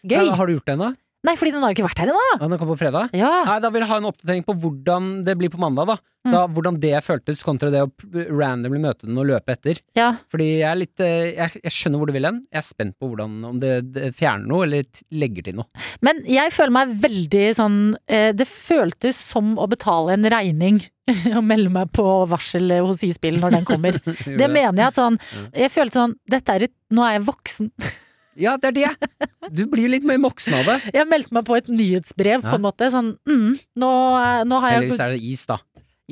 gøy. Ja, har du gjort det ennå? Nei, fordi den har jo ikke vært her ennå. Ja, den kom på fredag? Ja. Nei, da vil jeg ha en oppdatering på hvordan det blir på mandag, da. Mm. da hvordan det føltes kontra det å randomly møte den og løpe etter. Ja. Fordi jeg er litt eh, Jeg, jeg skjønner hvor du vil hen. Jeg er spent på hvordan, om det, det fjerner noe, eller legger til noe. Men jeg føler meg veldig sånn eh, Det føltes som å betale en regning [LAUGHS] og melde meg på varsel hos Ispillen når den kommer. [LAUGHS] Det mener jeg at sånn Jeg følte sånn Dette er et Nå er jeg voksen. Ja, det er det! Du blir litt mer voksen av det. [LAUGHS] Jeg meldte meg på et nyhetsbrev, på en måte. Sånn mm, nå, nå har jeg Heldigvis er det is, da.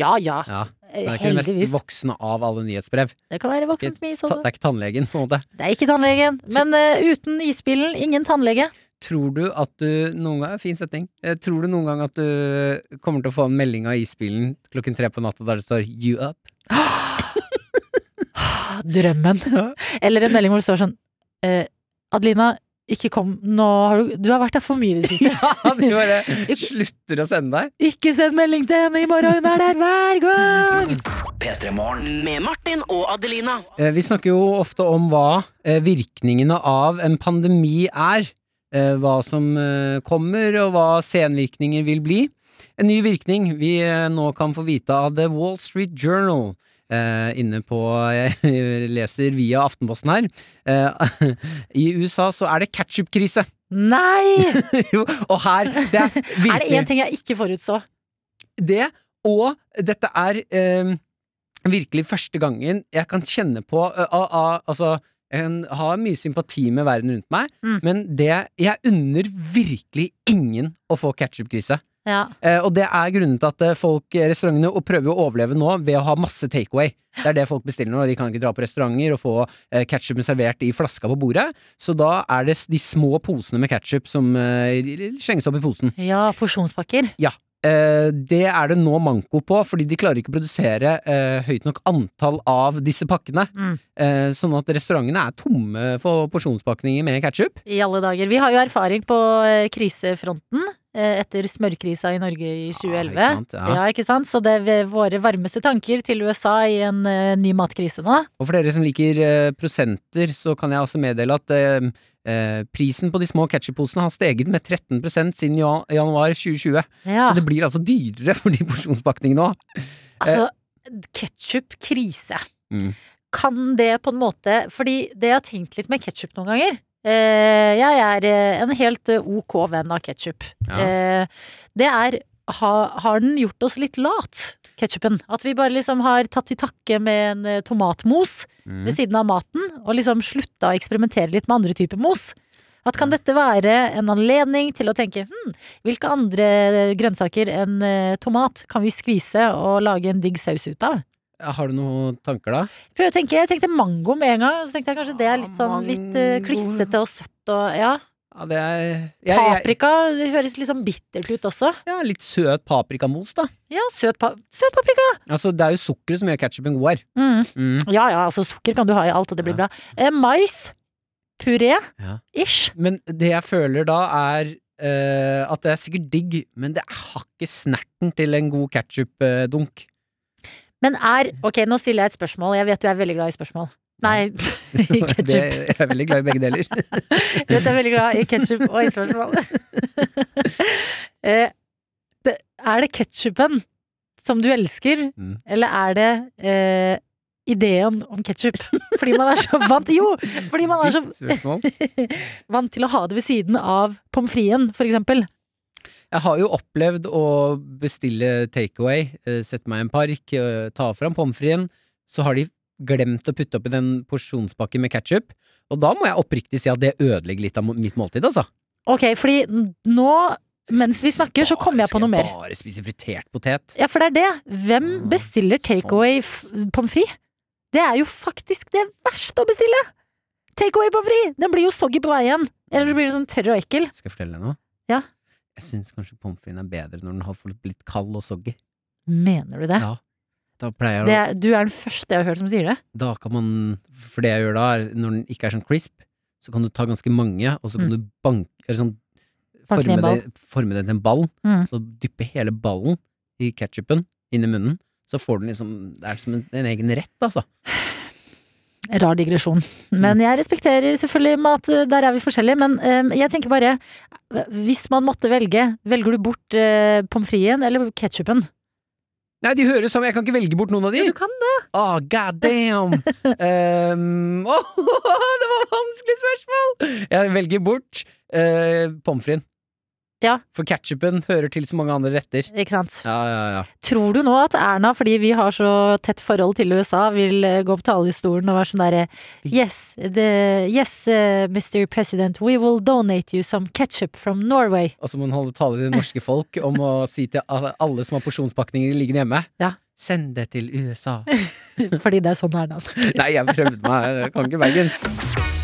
Ja ja. Ja. Det er ikke det mest Heldigvis. voksne av alle nyhetsbrev. Det kan være voksent med is også. Det er ikke tannlegen, på en måte. Det er ikke tannlegen. Men uh, uten isbilen, ingen tannlege. Tror du at du noen gang Fin setning. Eh, Tror du noen gang at du kommer til å få en melding av isbilen klokken tre på natta der det står 'you up'? [GASPS] Drømmen. Eller en melding hvor det står sånn eh, Adelina, ikke kom Nå har du Du har vært der for mye i det siste. [LAUGHS] Ja, de bare slutter å sende deg. Ikke send melding til henne i morgen, hun er der hver gang! Med Martin og Adelina. Eh, Vi snakker jo ofte om hva eh, virkningene av en pandemi er. Eh, Hva som kommer, og hva senvirkninger vil bli. En ny virkning vi nå kan få vite av The Wall Street Journal. Eh, inne på [LAUGHS] Jeg leser via Aftenposten her. Eh, [LAUGHS] I USA så er det ketsjupkrise. Nei! [LAUGHS] jo, og her det er, Er det én ting jeg ikke forutså? det, og dette er eh, virkelig første gangen jeg kan kjenne på uh, uh, uh, Altså, jeg har mye sympati med verden rundt meg, Mm. men det Jeg unner virkelig ingen å få ketsjupkrise. Ja. Eh, og det er grunnen til at eh, folk, restaurantene prøver å overleve nå ved å ha masse takeaway. Det er det folk bestiller nå. De kan ikke dra på restauranter og få eh, ketsjupen servert i flaska på bordet. Så da er det de små posene med ketsjup som eh, slenges opp i posen. ja, porsjonspakker. Ja. Eh, det er det nå manko på, fordi de klarer ikke å produsere eh, høyt nok antall av disse pakkene. Mm. Eh, sånn at restaurantene er tomme for porsjonspakninger med ketsjup. I alle dager. Vi har jo erfaring på krisefronten etter smørkrisa i Norge i 2011. ikke sant? Ja. ikke sant? Så det er våre varmeste tanker til USA i en eh, ny matkrise nå. Og for dere som liker eh, prosenter, så kan jeg også meddele at eh, prisen på de små ketsjupposene har steget med 13 siden januar 2020. Ja. Så det blir altså dyrere for de porsjonspakningene nå. Altså, ketsjup-krise. Mm. Kan det på en måte Fordi det jeg har tenkt litt med ketsjup noen ganger eh, Jeg er eh, en helt eh, ok venn av ketsjup. Ja. Eh, det er ha, Har den gjort oss litt lat, ketsjupen? At vi bare liksom har tatt til takke med en eh, tomatmos Mm. ved siden av maten, og liksom slutta å eksperimentere litt med andre typer mos? At kan dette være en anledning til å tenke hm, hvilke andre grønnsaker enn eh, tomat kan vi skvise og lage en digg saus ut av? Har du noen tanker, da? Prøv å tenke, Jeg tenkte mango med en gang, så tenkte jeg kanskje det er litt sånn litt eh, klissete og søtt og ja. Ja, det er jeg, Paprika det høres litt sånn bittert ut også. Ja, litt søt paprikamos, da. Ja, søt, pa søt paprika! Altså, det er jo sukkeret som gjør ketsjupen god her. Mm. Mm. Ja ja, altså sukker kan du ha i alt, og det blir bra. Eh, mais. Puré. Ja. Men det jeg føler da, er eh, at det er sikkert digg, men det har ikke snerten til en god ketsjupdunk. Men er Ok, nå stiller jeg et spørsmål. Jeg vet du er veldig glad i spørsmål. Nei, [LAUGHS] i ketsjup. jeg er veldig glad i begge deler. [LAUGHS] Jeg er veldig glad i ketsjup og i spørsmål. [LAUGHS] eh, er det ketsjupen som du elsker, Mm. eller er det eh, ideen om ketsjup? Fordi man er så vant Jo! Fordi man er så vant til å ha det ved siden av pommes fritesen, for eksempel. Jeg har jo opplevd å bestille takeaway, eh, sette meg i en park, eh, ta fram pommes fritesen, så har de glemt å putte oppi den porsjonspakken med ketsjup. Og da må jeg oppriktig si at det ødelegger litt av mitt måltid, altså. Ok, fordi nå, mens vi snakker, så kommer jeg på noe mer. Bare spise fritert potet. Ja, for det er det. Hvem bestiller takeaway f- pommes frites? Det er jo faktisk det verste å bestille! Takeaway pommes frites! Den blir jo soggy på veien. Eller så blir det sånn tørr og ekkel. Skal jeg fortelle deg noe? Ja. Jeg syns kanskje pommes fritesen er bedre når den har blitt kald og soggy. Mener du det? Ja. Da pleier jeg å det du er den første jeg har hørt som sier det. Da kan man For det jeg gjør da, er når den ikke er sånn crisp, så kan du ta ganske mange, og så kan Mm. du banke Eller sånn forme det, forme det til en ball. Mm. Så dyppe hele ballen i ketsjupen inn i munnen. Så får du liksom Det er som en, en egen rett, altså. [SIGHS] Rar digresjon. Men jeg respekterer selvfølgelig mat, eh, der er vi forskjellige. Men um, jeg tenker bare, hvis man måtte velge, velger du bort uh, pommes fritesen eller ketsjupen? Nei, de høres sammen. Jeg kan ikke velge bort noen av de. Ja, Du kan det. Åh, god damn! um, [LAUGHS] åh, [LAUGHS] det var vanskelig spørsmål! Jeg velger bort uh, pommes fritesen. Ja. For ketchupen hører til så mange andre retter. Ikke sant? Ja, ja, ja. Tror du nå at Erna, fordi vi har så tett forhold til USA, vil eh, gå på talerstolen og være sånn derre Yes, the, yes uh, Mr. President, we will donate you some ketchup from Norway. Og så må hun holde tale til det norske folk om å si til alle som har porsjonspakninger liggende hjemme Ja. Send det til USA. [LAUGHS] fordi det er sånn Erna Nei, jeg prøvde meg. Jeg kan ikke bergensk.